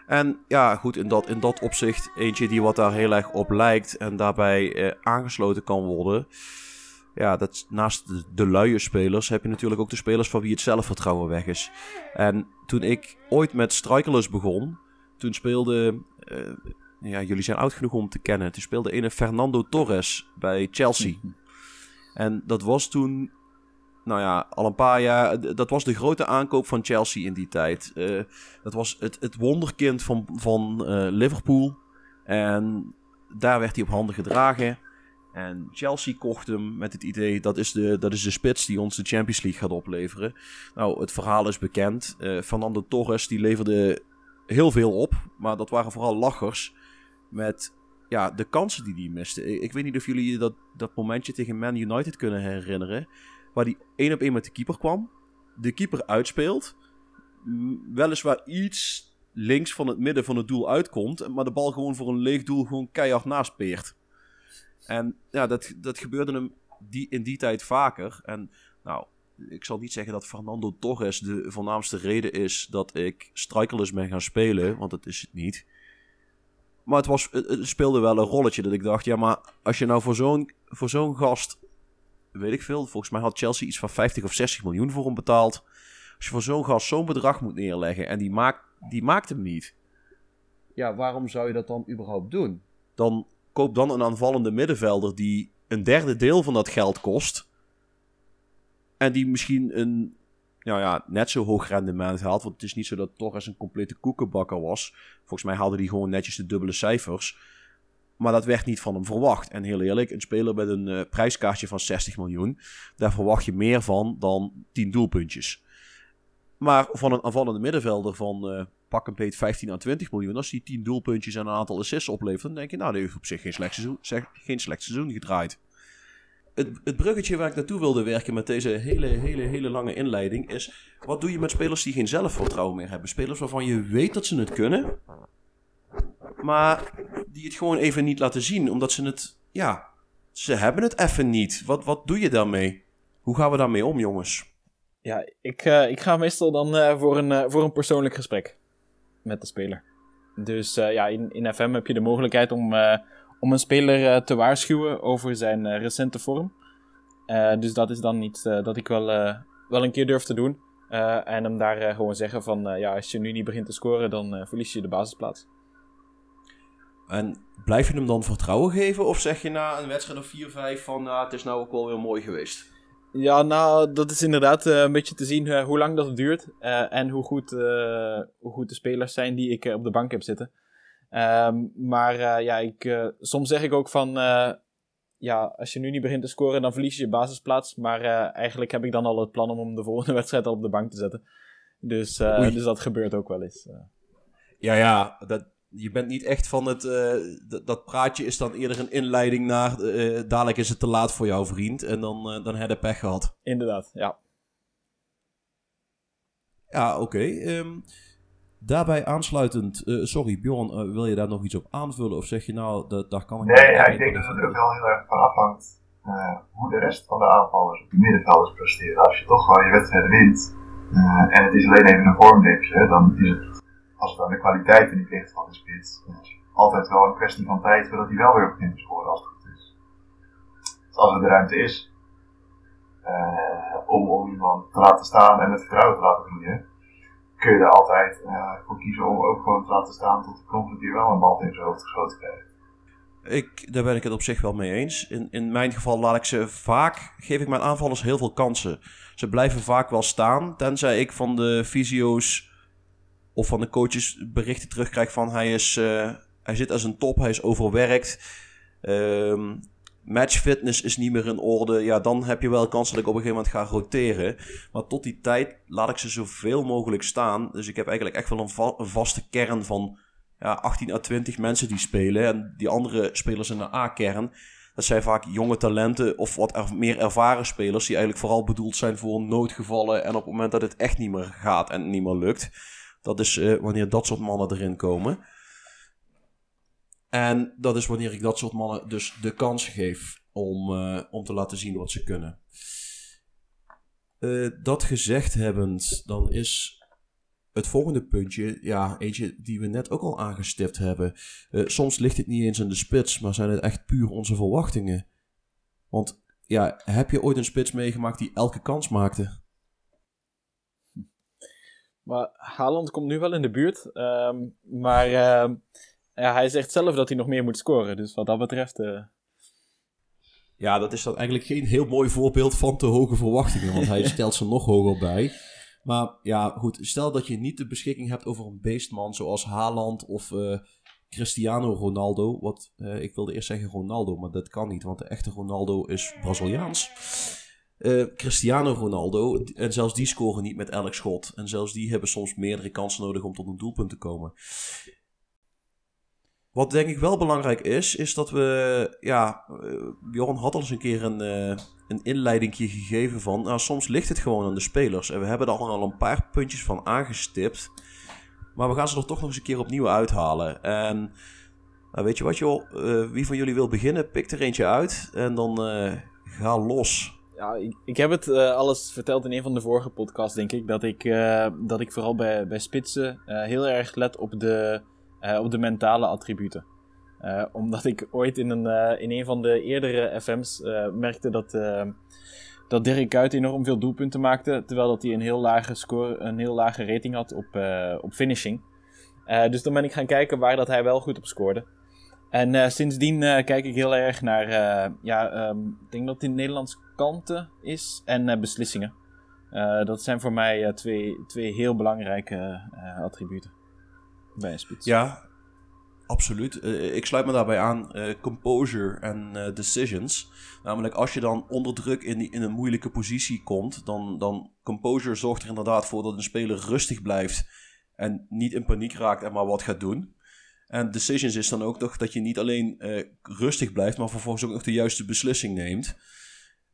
Speaker 1: En ja, goed, in dat, in dat opzicht eentje die wat daar heel erg op lijkt en daarbij eh, aangesloten kan worden. Ja, dat, naast de, de luie spelers heb je natuurlijk ook de spelers van wie het zelfvertrouwen weg is. En toen ik ooit met Strikerless begon, toen speelde, eh, ja, jullie zijn oud genoeg om te kennen, toen speelde een Fernando Torres bij Chelsea. En dat was toen nou ja, al een paar jaar. Dat was de grote aankoop van Chelsea in die tijd. Uh, dat was het, het wonderkind van, van uh, Liverpool. En daar werd hij op handen gedragen. En Chelsea kocht hem met het idee dat is de, dat is de spits die ons de Champions League gaat opleveren. Nou, het verhaal is bekend. Uh, Fernando Torres die leverde heel veel op. Maar dat waren vooral lachers. Met ja, de kansen die hij miste. Ik, weet niet of jullie dat, dat momentje tegen Man United kunnen herinneren waar hij één op één met de keeper kwam. De keeper uitspeelt. Weliswaar iets links van het midden van het doel uitkomt. Maar de bal gewoon voor een leeg doel gewoon keihard naast peert. En ja, dat, dat gebeurde hem die, in die tijd vaker. En nou, ik zal niet zeggen dat Fernando Torres de voornaamste reden is dat ik strikerless ben gaan spelen. Want dat is het niet. Maar het, was, het, speelde wel een rolletje dat ik dacht, ja, maar als je nou voor zo'n voor zo'n gast weet ik veel. Volgens mij had Chelsea iets van 50 of 60 miljoen voor hem betaald. Als je voor zo'n gast zo'n bedrag moet neerleggen en die maakt, die maakt hem niet. Ja, waarom zou je dat dan überhaupt doen? Dan koop dan een aanvallende middenvelder die een derde deel van dat geld kost. En die misschien een nou ja, net zo hoog rendement haalt. Want het is niet zo dat Torres een complete koekenbakker was. Volgens mij haalde hij gewoon netjes de dubbele cijfers. Maar dat werd niet van hem verwacht. En heel eerlijk, een speler met een uh, prijskaartje van 60 miljoen, daar verwacht je meer van dan 10 doelpuntjes. Maar van een aanvallende middenvelder van uh, pak een beet 15 à 20 miljoen, als die 10 doelpuntjes en een aantal assists oplevert, dan denk je, nou, die heeft op zich geen slecht seizoen, geen slecht seizoen gedraaid. Het, het bruggetje waar ik naartoe wilde werken met deze hele, hele, hele lange inleiding is: wat doe je met spelers die geen zelfvertrouwen meer hebben? Spelers waarvan je weet dat ze het kunnen, maar die het gewoon even niet laten zien, omdat ze het, ja, ze hebben het even niet. Wat, wat doe je daarmee? Hoe gaan we daarmee om, jongens?
Speaker 3: Ja, ik, uh, ik ga meestal dan uh, voor, een, uh, voor een persoonlijk gesprek met de speler. Dus ja, in, in FM heb je de mogelijkheid om, om een speler te waarschuwen over zijn recente vorm. dus dat is dan iets dat ik wel, wel een keer durf te doen. en hem daar gewoon zeggen van, ja, als je nu niet begint te scoren, dan verlies je de basisplaats.
Speaker 1: En blijf je hem dan vertrouwen geven? Of zeg je na een wedstrijd of 4-5 van nou, het is nou ook wel weer mooi geweest?
Speaker 3: Ja, nou, dat is inderdaad uh, een beetje te zien uh, hoe lang dat duurt. Uh, en hoe goed, hoe goed de spelers zijn die ik op de bank heb zitten. Um, maar ja, ik, soms zeg ik ook van... ja, als je nu niet begint te scoren, dan verlies je je basisplaats. Maar eigenlijk heb ik dan al het plan om hem de volgende wedstrijd al op de bank te zetten. Dus, dus dat gebeurt ook wel eens.
Speaker 1: Ja, ja, dat, je bent niet echt van het. Uh, dat praatje is dan eerder een inleiding naar. Uh, dadelijk is het te laat voor jouw vriend. En dan, uh, dan heb je pech gehad.
Speaker 3: Inderdaad, ja.
Speaker 1: Ja, oké. Okay. Um, ehm, daarbij aansluitend. sorry, Bjorn, wil je daar nog iets op aanvullen? Of zeg je nou, dat, daar kan ik.
Speaker 4: Nee, ja, ik denk dat het er ook wel heel erg van afhangt. hoe de rest van de aanvallers op de middenvelders presteren. Als je toch gewoon je wedstrijd wint. en het is alleen even een vormdipje, dan is het als het aan de kwaliteiten niet ligt van de spits, altijd wel een kwestie van tijd voordat hij wel weer begint te scoren als het goed is. Dus als er de ruimte is uh, om, om iemand te laten staan en het vertrouwen te laten groeien, kun je er altijd uh, voor kiezen om ook gewoon te laten staan tot de knop die wel een bal in zijn hoofd geschoten krijgt.
Speaker 1: Ik, daar ben ik het op zich wel mee eens. In, in mijn geval laat ik ze vaak, geef ik mijn aanvallers heel veel kansen. Ze blijven vaak wel staan, tenzij ik van de fysio's of van de coaches berichten terugkrijgt van hij, is, uh, hij zit als een top, hij is overwerkt. Um, match fitness is niet meer in orde. Ja, dan heb je wel kans dat ik op een gegeven moment ga roteren. Maar tot die tijd laat ik ze zoveel mogelijk staan. Dus ik heb eigenlijk echt wel een, va een vaste kern van ja, 18 à 20 mensen die spelen. En die andere spelers in de A-kern. Dat zijn vaak jonge talenten of wat er, meer ervaren spelers. Die eigenlijk vooral bedoeld zijn voor noodgevallen. En op het moment dat het echt niet meer gaat en niet meer lukt. Dat is uh, wanneer dat soort mannen erin komen. En dat is wanneer ik dat soort mannen dus de kans geef om, uh, om te laten zien wat ze kunnen. Uh, dat gezegd hebbend, dan is het volgende puntje, ja, eentje die we net ook al aangestipt hebben. Uh, soms ligt het niet eens in de spits, maar zijn het echt puur onze verwachtingen. Want ja, heb je ooit een spits meegemaakt die elke kans maakte?
Speaker 3: Maar Haaland komt nu wel in de buurt. Ehm, maar uh, ja, hij zegt zelf dat hij nog meer moet scoren. Dus wat dat betreft. Uh...
Speaker 1: Ja, dat is dan eigenlijk geen heel mooi voorbeeld van te hoge verwachtingen. Want hij stelt ze nog hoger bij. Maar ja, goed. Stel dat je niet de beschikking hebt over een beestman zoals Haaland of uh, Cristiano Ronaldo. Wat uh, ik wilde eerst zeggen Ronaldo, maar dat kan niet. Want de echte Ronaldo is Braziliaans. Uh, Cristiano Ronaldo, en zelfs die scoren niet met elk schot. En zelfs die hebben soms meerdere kansen nodig om tot een doelpunt te komen. Wat denk ik wel belangrijk is, is dat we, ja, Joran had al eens een keer een, uh, een inleidingje gegeven van, nou soms ligt het gewoon aan de spelers. En we hebben er al een paar puntjes van aangestipt. Maar we gaan ze er toch nog eens een keer opnieuw uithalen. En nou, weet je wat joh, uh, wie van jullie wil beginnen, pik er eentje uit en dan ga los.
Speaker 3: Ja, ik, ik heb het alles verteld in een van de vorige podcasts, denk ik. Dat ik, dat ik vooral bij, bij spitsen heel erg let op de uh, op de mentale attributen. Uh, omdat ik ooit in een, uh, in een van de eerdere FM's merkte dat, dat Dirk Kuyt enorm veel doelpunten maakte. Terwijl dat hij een heel lage, score, een heel lage rating had op, op finishing. dus dan ben ik gaan kijken waar dat hij wel goed op scoorde. En sindsdien kijk ik heel erg naar, ja, um, ik denk dat het in Nederlands kanten is en beslissingen. dat zijn voor mij twee, twee heel belangrijke attributen
Speaker 1: Ja, absoluut. Uh, ik sluit me daarbij aan. Uh, composure en decisions. Namelijk als je dan onder druk in, in een moeilijke positie komt, dan, dan composure zorgt er inderdaad voor dat een speler rustig blijft en niet in paniek raakt en maar wat gaat doen. En decisions is dan ook toch dat je niet alleen rustig blijft, maar vervolgens ook nog de juiste beslissing neemt.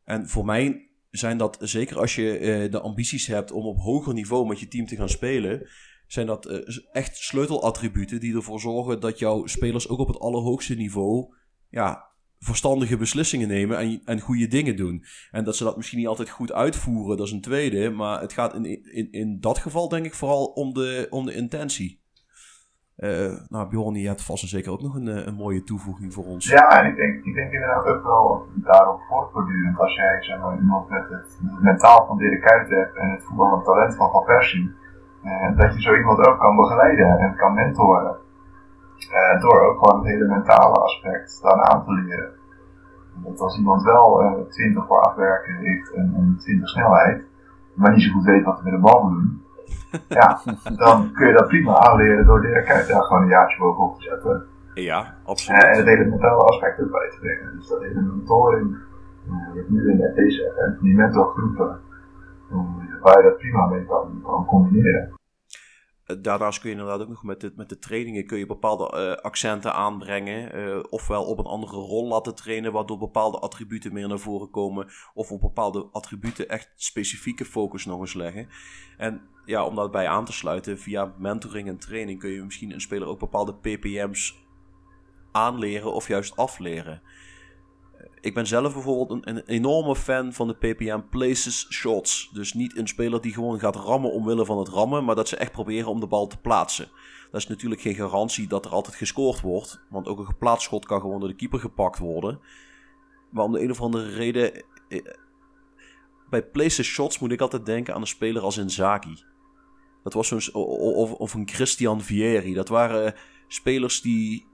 Speaker 1: En voor mij zijn dat, zeker als je de ambities hebt om op hoger niveau met je team te gaan spelen, zijn dat uh, echt sleutelattributen die ervoor zorgen dat jouw spelers ook op het allerhoogste niveau ja, verstandige beslissingen nemen en, en goede dingen doen. En dat ze dat misschien niet altijd goed uitvoeren, dat is een tweede. Maar het gaat in, in, in dat geval denk ik vooral om de, om de intentie. Uh, nou, Bjorn, je hebt vast en zeker ook nog een, eh, een mooie toevoeging voor ons.
Speaker 4: Ja, en ik denk, ik denk inderdaad ook wel daarop voortbordurend. Als jij zeg maar, iemand met het, het mentaal van Dirk Kuyt hebt en het voetballend talent van Van Persie uh, dat je zo iemand ook kan begeleiden en kan mentoren. Uh, door ook gewoon het hele mentale aspect dan aan te leren. Dat als iemand wel uh, eh, 20 voor afwerken heeft en, en 20 snelheid, maar niet zo goed weet wat hij met de bal moet doen, ja, dan kun je dat prima aanleren door Dirk daar gewoon een jaartje bovenop te zetten.
Speaker 1: Ja, absoluut.
Speaker 4: en het hele mentale aspect erbij te brengen. Dus dat hele mentoring, je hebt nu in deze die mentorgroepen, waar je dat prima mee kan, combineren.
Speaker 1: Eh, daarnaast kun je inderdaad ook nog met de, met de trainingen kun je bepaalde uh, accenten aanbrengen. Uh, ofwel op een andere rol laten trainen, waardoor bepaalde attributen meer naar voren komen. Of op bepaalde attributen echt specifieke focus nog eens leggen. En ja, om daarbij aan te sluiten, via mentoring en training kun je misschien een speler ook bepaalde ppm's aanleren of juist afleren ik ben zelf bijvoorbeeld een, een, enorme fan van de PPM Places Shots. Dus niet een speler die gewoon gaat rammen omwille van het rammen, maar dat ze echt proberen om de bal te plaatsen. Dat is natuurlijk geen garantie dat er altijd gescoord wordt, want ook een geplaatst schot kan gewoon door de keeper gepakt worden. Maar om de een of andere reden, eh, bij Places Shots moet ik altijd denken aan een speler als Inzaghi. Dat was of, of een Christian Vieri. Dat waren spelers die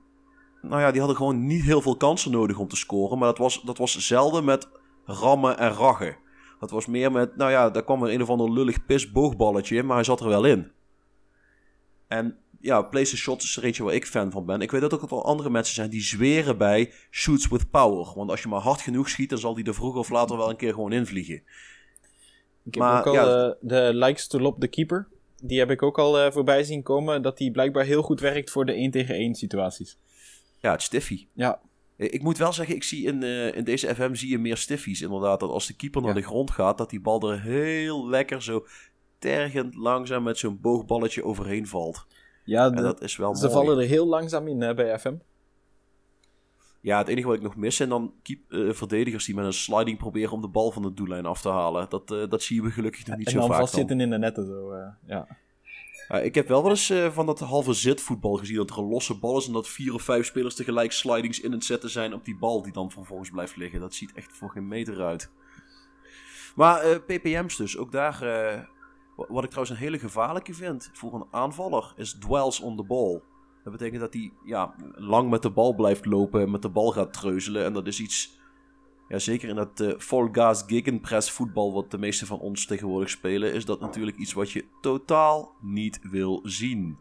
Speaker 1: nou ja, die hadden gewoon niet heel veel kansen nodig om te scoren. Maar dat was, dat was zelden met rammen en raggen. Dat was meer met, nou ja, daar kwam er een of ander lullig pisboogballetje in, maar hij zat er wel in. En ja, place shots is er eentje waar ik fan van ben. Ik weet dat ook wel andere mensen zijn die zweren bij shoots with power. Want als je maar hard genoeg schiet, dan zal die er vroeger of later wel een keer gewoon invliegen.
Speaker 3: Ik heb maar, ook al ja, uh, de likes to lob the keeper. Die heb ik ook al uh, voorbij zien komen. Dat die blijkbaar heel goed werkt voor de 1 tegen 1 situaties.
Speaker 1: Ja, het stiffy.
Speaker 3: Ja.
Speaker 1: Ik moet wel zeggen, ik zie in, uh, in deze FM zie je meer stiffies inderdaad. Dat als de keeper naar de grond gaat, dat die bal er heel lekker zo tergend langzaam met zo'n boogballetje overheen valt.
Speaker 3: Ja, en dat is wel ze vallen er heel langzaam in hè, bij FM.
Speaker 1: Ja, het enige wat ik nog mis zijn dan keep, uh, verdedigers die met een sliding proberen om de bal van de doellijn af te halen. Dat, uh, dat zien we gelukkig nog niet
Speaker 3: en
Speaker 1: zo vaak.
Speaker 3: En dan vastzitten in de netten zo,
Speaker 1: ik heb wel wel eens van dat halve zitvoetbal gezien, dat er een losse bal is en dat vier of vijf spelers tegelijk slidings in het zetten zijn op die bal die dan vervolgens blijft liggen. Dat ziet echt voor geen meter uit. Maar PPM's dus, ook daar, wat ik trouwens een hele gevaarlijke vind voor een aanvaller, is dwells on the ball. Dat betekent dat hij ja, lang met de bal blijft lopen en met de bal gaat treuzelen. En dat is iets, ja, zeker in dat uh, full gas gegenpress voetbal wat de meeste van ons tegenwoordig spelen, is dat natuurlijk iets wat je totaal niet wil zien.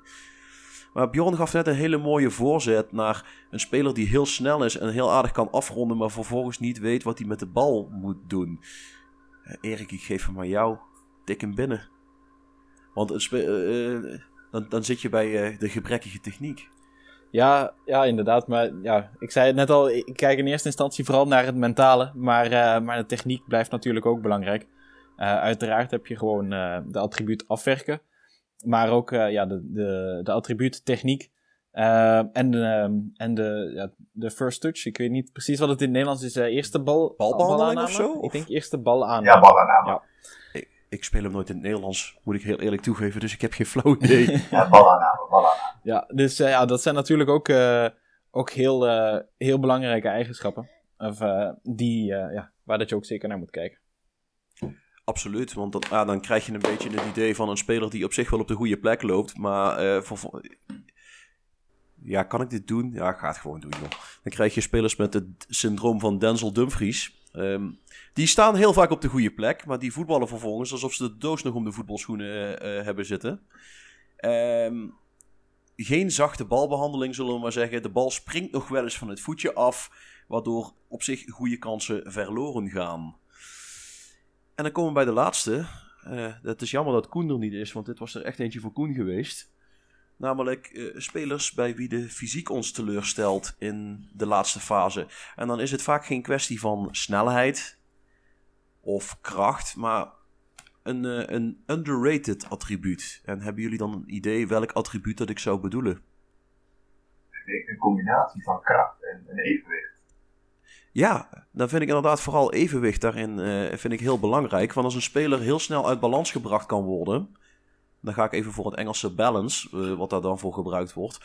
Speaker 1: Maar Bjorn gaf net een hele mooie voorzet naar een speler die heel snel is en heel aardig kan afronden, maar vervolgens niet weet wat hij met de bal moet doen. Erik, ik geef hem aan jou. Tik hem binnen. Want een uh, dan, dan zit je bij de gebrekkige techniek.
Speaker 3: Ja, ja, inderdaad. Maar ja, ik zei het net al, ik kijk in eerste instantie vooral naar het mentale. Maar, uh, maar de techniek blijft natuurlijk ook belangrijk. Uh, uiteraard heb je gewoon de attribuut afwerken. Maar ook ja, de, de, de attribuut techniek. en de, en de, ja, de first touch. Ik weet niet precies wat het in het Nederlands is. eerste bal,
Speaker 1: balbehandeling of zo?
Speaker 3: Ik denk eerste bal aan.
Speaker 4: Ja, bal aan. Ja
Speaker 1: ik speel hem nooit in het Nederlands, moet ik heel eerlijk toegeven. Dus ik heb geen flauw idee.
Speaker 4: ja, bal
Speaker 3: Ja, dus uh, ja, dat zijn natuurlijk ook, uh, ook heel, uh, heel belangrijke eigenschappen. Of, die, ja, waar dat je ook zeker naar moet kijken.
Speaker 1: Absoluut, want dan, ah, dan krijg je een beetje het idee van een speler die op zich wel op de goede plek loopt. Maar voor, ja, kan ik dit doen? Ja, ga het gewoon doen, joh. Dan krijg je spelers met het syndroom van Denzel Dumfries. Um, die staan heel vaak op de goede plek, maar die voetballen vervolgens alsof ze de doos nog om de voetbalschoenen uh, hebben zitten. Um, geen zachte balbehandeling, zullen we maar zeggen. De bal springt nog wel eens van het voetje af, waardoor op zich goede kansen verloren gaan. En dan komen we bij de laatste. Uh, het is jammer dat Koen er niet is, want dit was er echt eentje voor Koen geweest. Namelijk uh, spelers bij wie de fysiek ons teleurstelt in de laatste fase. En dan is het vaak geen kwestie van snelheid of kracht, maar een, uh, een underrated attribuut. En hebben jullie dan een idee welk attribuut dat ik zou bedoelen?
Speaker 4: Een combinatie van kracht en, en evenwicht.
Speaker 1: Ja, dan vind ik inderdaad vooral evenwicht daarin uh, vind ik heel belangrijk. Want als een speler heel snel uit balans gebracht kan worden, dan ga ik even voor het Engelse balance, uh, wat daar dan voor gebruikt wordt.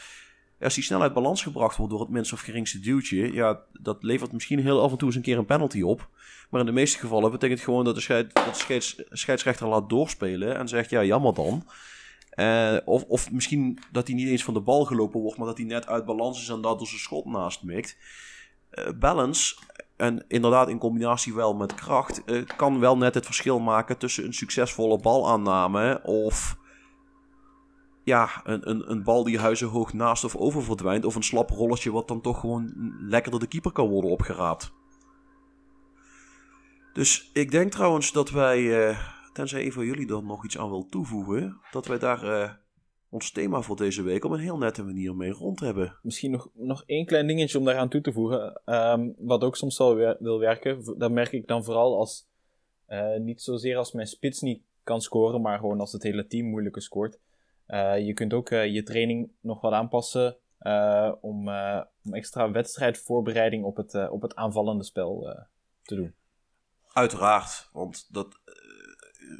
Speaker 1: Als die snel uit balans gebracht wordt door het minst of geringste duwtje, ja, dat levert misschien heel af en toe eens een keer een penalty op. Maar in de meeste gevallen betekent gewoon dat de, scheidsrechter laat doorspelen en zegt, ja, jammer dan. Uh, of, of misschien dat hij niet eens van de bal gelopen wordt, maar dat hij net uit balans is en daardoor zijn schot naast mikt. Uh, balance, en inderdaad in combinatie wel met kracht, kan wel net het verschil maken tussen een succesvolle balaanname of ja, een, een, een bal die huizenhoog naast of over verdwijnt. Of een slap rolletje wat dan toch gewoon lekker door de keeper kan worden opgeraapt. Dus ik denk trouwens dat wij, uh, tenzij een van jullie dan nog iets aan wil toevoegen, dat wij daar uh, ons thema voor deze week op een heel nette manier mee rond hebben.
Speaker 3: Misschien nog, nog één klein dingetje om daaraan toe te voegen. Um, wat ook soms wel wil werken. Dat merk ik dan vooral als, uh, niet zozeer als mijn spits niet kan scoren, maar gewoon als het hele team moeilijker scoort. Uh, je kunt ook uh, je training nog wat aanpassen uh, om, om, extra wedstrijdvoorbereiding op het, op het aanvallende spel te doen.
Speaker 1: Uiteraard, want dat,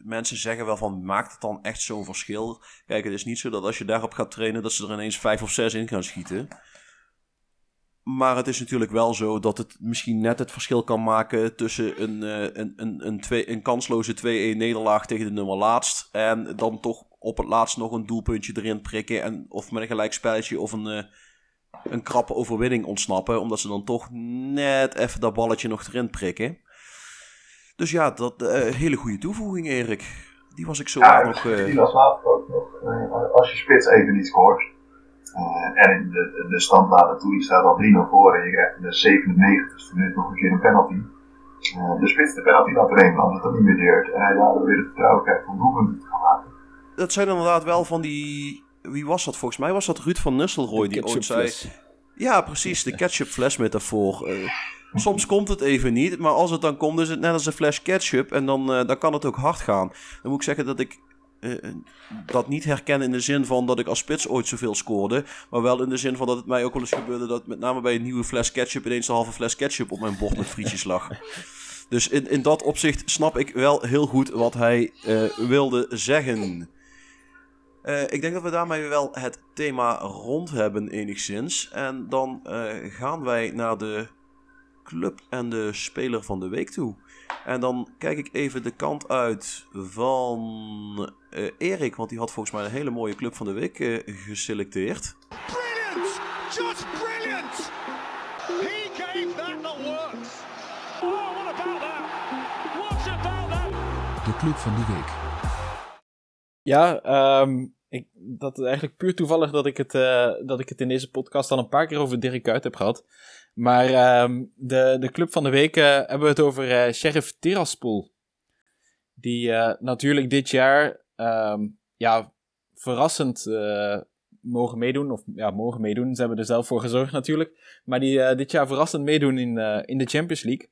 Speaker 1: mensen zeggen wel van maakt het dan echt zo'n verschil? Kijk, het is niet zo dat als je daarop gaat trainen dat ze er ineens vijf of zes in gaan schieten. Maar het is natuurlijk wel zo dat het misschien net het verschil kan maken tussen een, een, een, een, twee, een kansloze 2-1 nederlaag tegen de nummer laatst. En dan toch op het laatst nog een doelpuntje erin prikken. En, of met een gelijkspelletje of een, uh, een krappe overwinning ontsnappen. Omdat ze dan toch net even dat balletje nog erin prikken. Dus ja, dat uh, hele goede toevoeging, Erik. Die was ik zo
Speaker 4: ja,
Speaker 1: nog.
Speaker 4: Uh... Die was later ook nog. als je spits even niet scoort. en de, de stand laat toe, je staat al 3-0 voor en je krijgt in de 97ste minuut nog een keer een penalty. de spits de penalty laat erin, omdat het niet meer deert. En hij daardoor weer het vertrouwen krijgt om doelpunten te gaan maken
Speaker 1: dat zijn inderdaad wel van die. Wie was dat volgens mij? Was dat Ruud van Nistelrooy die ooit zei. Ja, precies, de ketchupfles metafoor. Uh, soms komt het even niet, maar als het dan komt, is het net als een fles ketchup en dan, uh, dan kan het ook hard gaan. Dan moet ik zeggen dat ik dat niet herken in de zin van dat ik als spits ooit zoveel scoorde. Maar wel in de zin van dat het mij ook wel eens gebeurde dat met name bij een nieuwe fles ketchup ineens een halve fles ketchup op mijn bord met frietjes lag. Dus in, in dat opzicht snap ik wel heel goed wat hij wilde zeggen. Ik denk dat we daarmee wel het thema rond hebben enigszins. En dan gaan wij naar de club en de speler van de week toe. En dan kijk ik even de kant uit van uh, Erik, want die had volgens mij een hele mooie club van de week uh, geselecteerd. Brilliant! Just brilliant! He gave that the works.
Speaker 2: Oh, what about that? What about that? De club van de week.
Speaker 3: Ja, um, dat is eigenlijk puur toevallig dat ik, het, uh, dat ik het in deze podcast al een paar keer over Dirk Kuyt heb gehad. Maar um, de, de club van de week uh, hebben we het over uh, Sheriff Tiraspol. Die natuurlijk dit jaar um, ja, verrassend mogen meedoen. Of ja, mogen meedoen. Ze hebben er zelf voor gezorgd natuurlijk. Maar die dit jaar verrassend meedoen in, in de Champions League.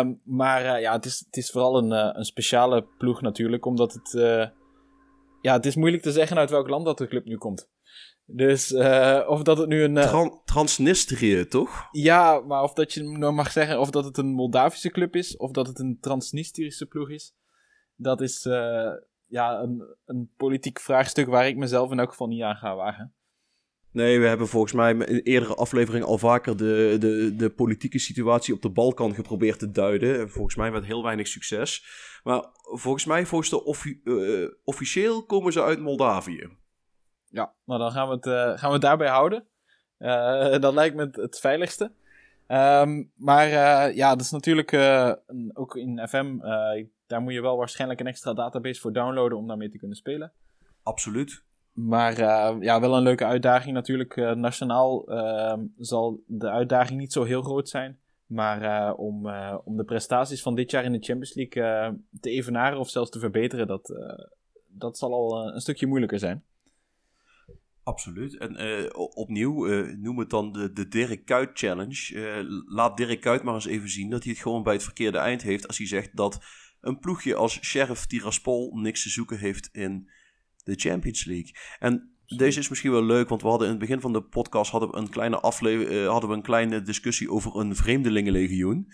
Speaker 3: Um, maar ja, het is, het is vooral een, een speciale ploeg natuurlijk. Omdat het... ja, het is moeilijk te zeggen uit welk land dat de club nu komt. Dus uh, of dat het nu een. Uh,
Speaker 1: Tran Transnistrië, toch?
Speaker 3: Ja, maar of dat je nou mag zeggen of dat het een Moldavische club is, of dat het een Transnistrische ploeg is, dat is uh, ja, een, een politiek vraagstuk waar ik mezelf in elk geval niet aan ga wagen.
Speaker 1: Nee, we hebben volgens mij in eerdere aflevering al vaker de, de, de politieke situatie op de Balkan geprobeerd te duiden. Volgens mij met heel weinig succes. Maar volgens mij, volgens de offi officieel komen ze uit Moldavië.
Speaker 3: Ja, nou dan gaan we het, uh, gaan we daarbij houden. Uh, dat lijkt me het, het veiligste. Um, maar ja, dat is natuurlijk ook in FM. daar moet je wel waarschijnlijk een extra database voor downloaden om daarmee te kunnen spelen.
Speaker 1: Absoluut.
Speaker 3: Maar ja, wel een leuke uitdaging natuurlijk. nationaal ehm, zal de uitdaging niet zo heel groot zijn. Maar om, om de prestaties van dit jaar in de Champions League te evenaren of zelfs te verbeteren, dat, dat zal al een stukje moeilijker zijn.
Speaker 1: Absoluut. En opnieuw, uh, noem het dan de, de Dirk Kuyt Challenge. Laat Dirk Kuyt maar eens even zien dat hij het gewoon bij het verkeerde eind heeft. Als hij zegt dat een ploegje als Sheriff Tiraspol niks te zoeken heeft in de Champions League. En deze is misschien wel leuk, want we hadden in het begin van de podcast hadden we een kleine, afle hadden we een kleine discussie over een vreemdelingenlegioen.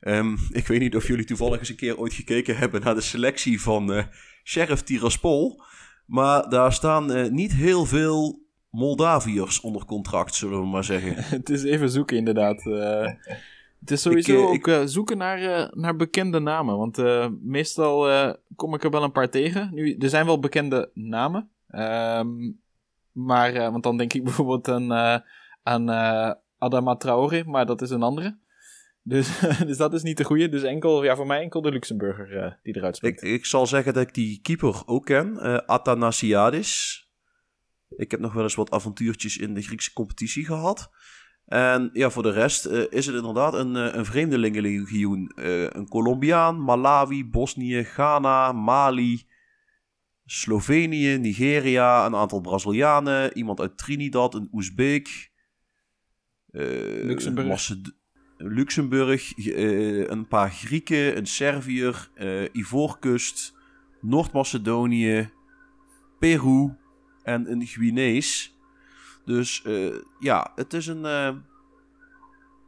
Speaker 1: Um, ik weet niet of jullie toevallig eens een keer ooit gekeken hebben naar de selectie van Sheriff Tiraspol. Maar daar staan uh, niet heel veel Moldaviërs onder contract, zullen we maar zeggen.
Speaker 3: het is even zoeken, inderdaad. Uh, het is sowieso ik, ook uh, zoeken naar, naar bekende namen. Want meestal kom ik er wel een paar tegen. Nu, er zijn wel bekende namen. Um, maar, want dan denk ik bijvoorbeeld aan, aan Adama Traoré, maar dat is een andere. Dus, dus dat is niet de goede. Dus enkel, ja, voor mij enkel de Luxemburger uh, die eruit springt.
Speaker 1: Ik, ik zal zeggen dat ik die keeper ook ken. Uh, Athanasiadis. Ik heb nog wel eens wat avontuurtjes in de Griekse competitie gehad. En ja, voor de rest uh, is het inderdaad een, een vreemdelingenlegioen. een Colombiaan, Malawi, Bosnië, Ghana, Mali, Slovenië, Nigeria, een aantal Brazilianen, iemand uit Trinidad, een Oezbeek,
Speaker 3: Luxemburg.
Speaker 1: Luxemburg, een paar Grieken, een Serviër, Ivoorkust, Noord-Macedonië, Peru en een Guinees. Dus uh, ja, het is een.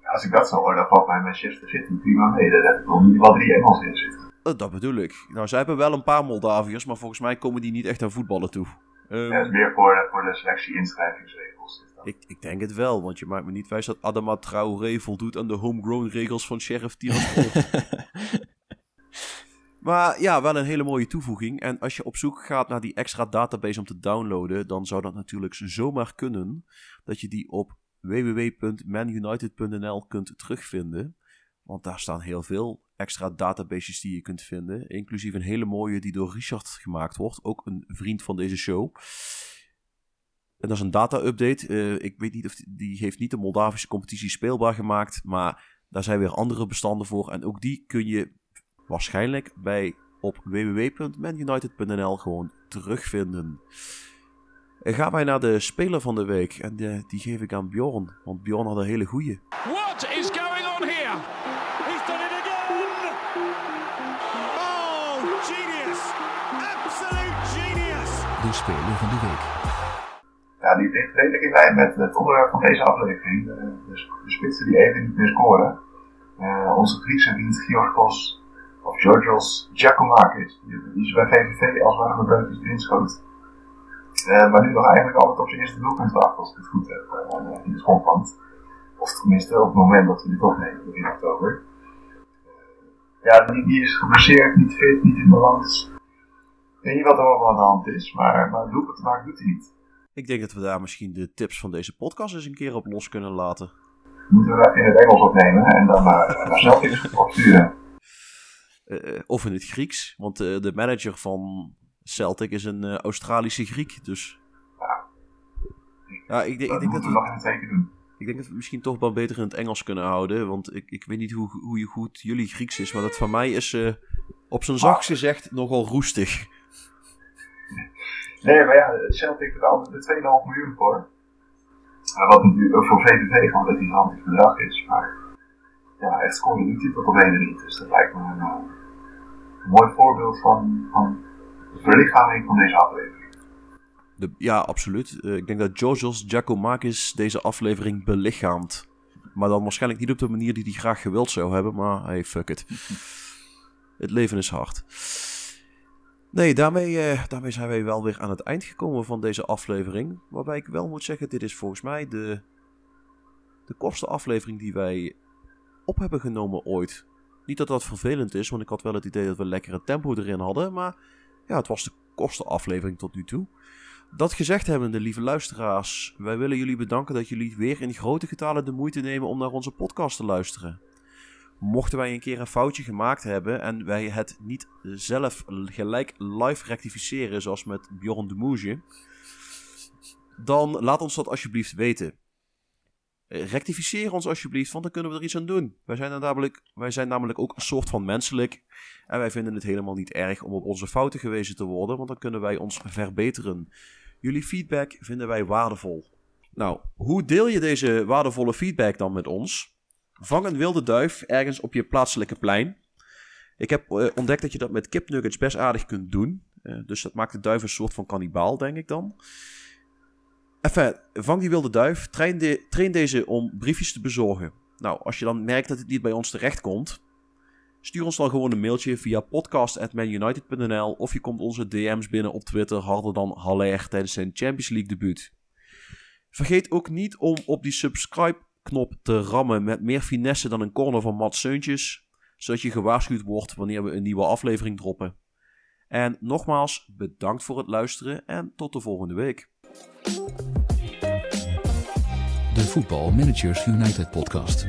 Speaker 4: Als ik dat zo hoor, dan valt mij Manchester City prima mee. Daar heb ik nog niet wel drie Engels in zitten.
Speaker 1: Dat bedoel ik. Nou, zij hebben wel een paar Moldaviërs, maar volgens mij komen die niet echt aan voetballen toe.
Speaker 4: Um, ja, het is meer voor, voor de selectie-inschrijvingsregels.
Speaker 1: Ik, ik denk het wel, want je maakt me niet wijs dat Adama Traoré voldoet aan de homegrown regels van Sheriff Tiraspol. maar ja, wel een hele mooie toevoeging. En als je op zoek gaat naar die extra database om te downloaden, dan zou dat natuurlijk zomaar kunnen dat je die op www.manunited.nl kunt terugvinden. Want daar staan heel veel extra databases die je kunt vinden. Inclusief een hele mooie die door Richard gemaakt wordt. Ook een vriend van deze show. En dat is een data-update. Uh, ik weet niet of die, die, heeft niet de Moldavische competitie speelbaar gemaakt. Maar daar zijn weer andere bestanden voor. En ook die kun je waarschijnlijk bij op www.manunited.nl gewoon terugvinden. En gaan wij naar de speler van de week. En de, die geef ik aan Bjorn. Want Bjorn had een hele goeie.
Speaker 2: What is going on here? He's done it again! Oh, genius! Absolute
Speaker 5: de Speler van de Week.
Speaker 4: Ja, die ligt redelijk in lijn met het onderwerp van deze aflevering. De, de, de spitsen die even niet meer scoren. Uh, onze Griekse vriend Georgos, of Georgios Giacomakis, die, die is bij VVV als warme breukjes erin schoot. Uh, maar nu nog eigenlijk altijd op zijn eerste doelpunt wacht, als ik het goed heb, uh, in de schotland. Of tenminste op het moment dat we dit opnemen, in oktober. ja, die, die is geblesseerd, niet fit, niet in balans. Ik weet niet wat er allemaal aan de hand is, maar, maar doelpunt maken doet hij niet.
Speaker 1: Ik denk dat we daar misschien de tips van deze podcast eens een keer op los kunnen laten.
Speaker 4: Moeten we in het Engels opnemen en dan naar, naar Celtics opsturen.
Speaker 1: Uh, of in het Grieks, want uh, de manager van Celtic is een uh, Australische Griek, dus...
Speaker 4: Ja,
Speaker 1: ja ik, denk, ik denk dat we...
Speaker 4: het teken doen.
Speaker 1: Ik denk dat we misschien toch wel beter in het Engels kunnen houden, want ik, ik weet niet hoe, hoe goed jullie Grieks is, maar dat van mij is op zijn zachtst gezegd nogal roestig.
Speaker 4: Nee, maar ja, Celtic betaalt er 2,5 miljoen voor. Wat natuurlijk voor VVV gewoon een gigantisch bedrag is. Maar ja, echt doet hij tot op niet. Dus dat lijkt me een mooi voorbeeld van, van de verlichaming van deze aflevering.
Speaker 1: De, ja, absoluut. Uh, ik denk dat Georgios Giacomakis deze aflevering belichaamt. Maar dan waarschijnlijk niet op de manier die hij graag gewild zou hebben. Maar hey, fuck it. Het leven is hard. Nee, daarmee, uh, daarmee zijn wij wel weer aan het eind gekomen van deze aflevering. Waarbij ik wel moet zeggen, dit is volgens mij de, de kortste aflevering die wij op hebben genomen ooit. Niet dat dat vervelend is, want ik had wel het idee dat we lekkere tempo erin hadden. Maar ja, het was de kortste aflevering tot nu toe. Dat gezegd hebbende, lieve luisteraars, wij willen jullie bedanken dat jullie weer in grote getalen de moeite nemen om naar onze podcast te luisteren. Mochten wij een keer een foutje gemaakt hebben en wij het niet zelf gelijk live rectificeren, zoals met Bjorn de Moesje, dan laat ons dat alsjeblieft weten. Rectificeer ons alsjeblieft, want dan kunnen we er iets aan doen. Wij zijn, namelijk, wij zijn namelijk ook een soort van menselijk. En wij vinden het helemaal niet erg om op onze fouten gewezen te worden, want dan kunnen wij ons verbeteren. Jullie feedback vinden wij waardevol. Nou, hoe deel je deze waardevolle feedback dan met ons? Vang een wilde duif ergens op je plaatselijke plein. Ik heb uh, ontdekt dat je dat met kipnuggets best aardig kunt doen. Uh, dus dat maakt de duif een soort van kannibaal, denk ik dan. Enfin, vang die wilde duif. Train, de, train deze om briefjes te bezorgen. Nou, als je dan merkt dat het niet bij ons terechtkomt, stuur ons dan gewoon een mailtje via podcast.manunited.nl of je komt onze DM's binnen op Twitter harder dan Haller tijdens zijn Champions League debuut. Vergeet ook niet om op die subscribe knop te rammen met meer finesse dan een corner van Matt Seuntjes, zodat je gewaarschuwd wordt wanneer we een nieuwe aflevering droppen. En nogmaals, bedankt voor het luisteren en tot de volgende week.
Speaker 5: De Voetbal Managers United podcast.